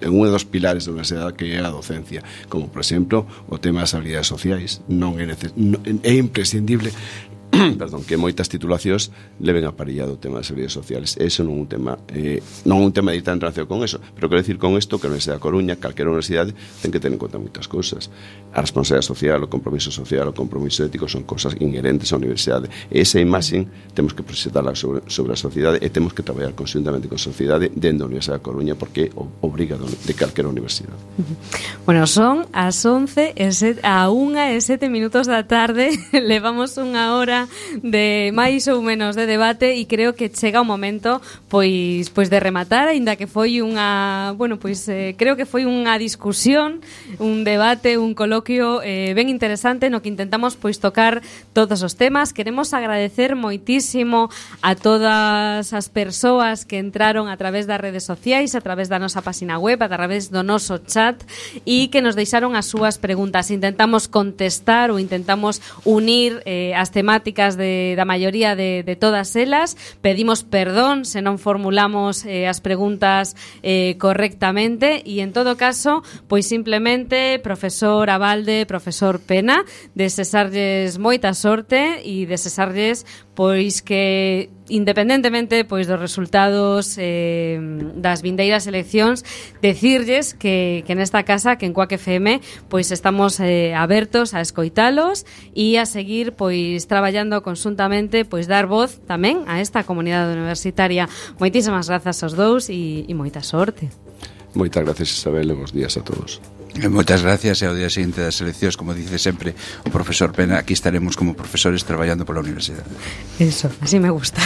en un dos pilares da universidade que é a docencia, como por exemplo o tema das habilidades sociais, non é, neces... non, é imprescindible perdón, que moitas titulacións leven aparellado o tema das habilidades sociales. Eso non é un tema eh, non un tema de tan relación con eso, pero quero dicir con isto que a Universidade da Coruña, calquera universidade, ten que tener en conta moitas cousas. A responsabilidade social, o compromiso social, o compromiso ético son cousas inherentes á universidade. E esa imaxen temos que proxectarla sobre, sobre a sociedade e temos que traballar conjuntamente con a sociedade dentro da Universidade da Coruña porque obriga de calquera universidade.
Bueno, son as 11 e set, a 1 e 7 minutos da tarde, levamos unha hora de máis ou menos de debate e creo que chega o momento pois pois de rematar, aínda que foi unha, bueno, pois eh, creo que foi unha discusión, un debate, un coloquio eh, ben interesante no que intentamos pois tocar todos os temas. Queremos agradecer moitísimo a todas as persoas que entraron a través das redes sociais, a través da nosa página web, a través do noso chat e que nos deixaron as súas preguntas. Intentamos contestar ou intentamos unir eh, as temáticas temáticas de, da maioría de, de todas elas. Pedimos perdón se non formulamos eh, as preguntas eh, correctamente e en todo caso, pois simplemente profesor Abalde, profesor Pena, desesarlles moita sorte e desesarlles pois que independentemente pois dos resultados eh, das vindeiras eleccións decirlles que, que nesta casa que en Coac FM pois estamos eh, abertos a escoitalos e a seguir pois traballando consuntamente pois dar voz tamén a esta comunidade universitaria. Moitísimas grazas aos dous e, e moita sorte.
Moitas gracias Isabel e bons días a todos.
E moitas gracias e ao día seguinte das eleccións como dice sempre o profesor Pena aquí estaremos como profesores traballando pola universidade.
Eso, así me gusta.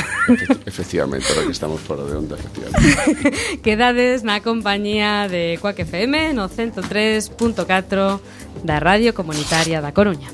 Efectivamente, ahora que estamos fora de onda efectivamente.
Quedades na compañía de Coac FM no 103.4 da Radio Comunitaria da Coruña.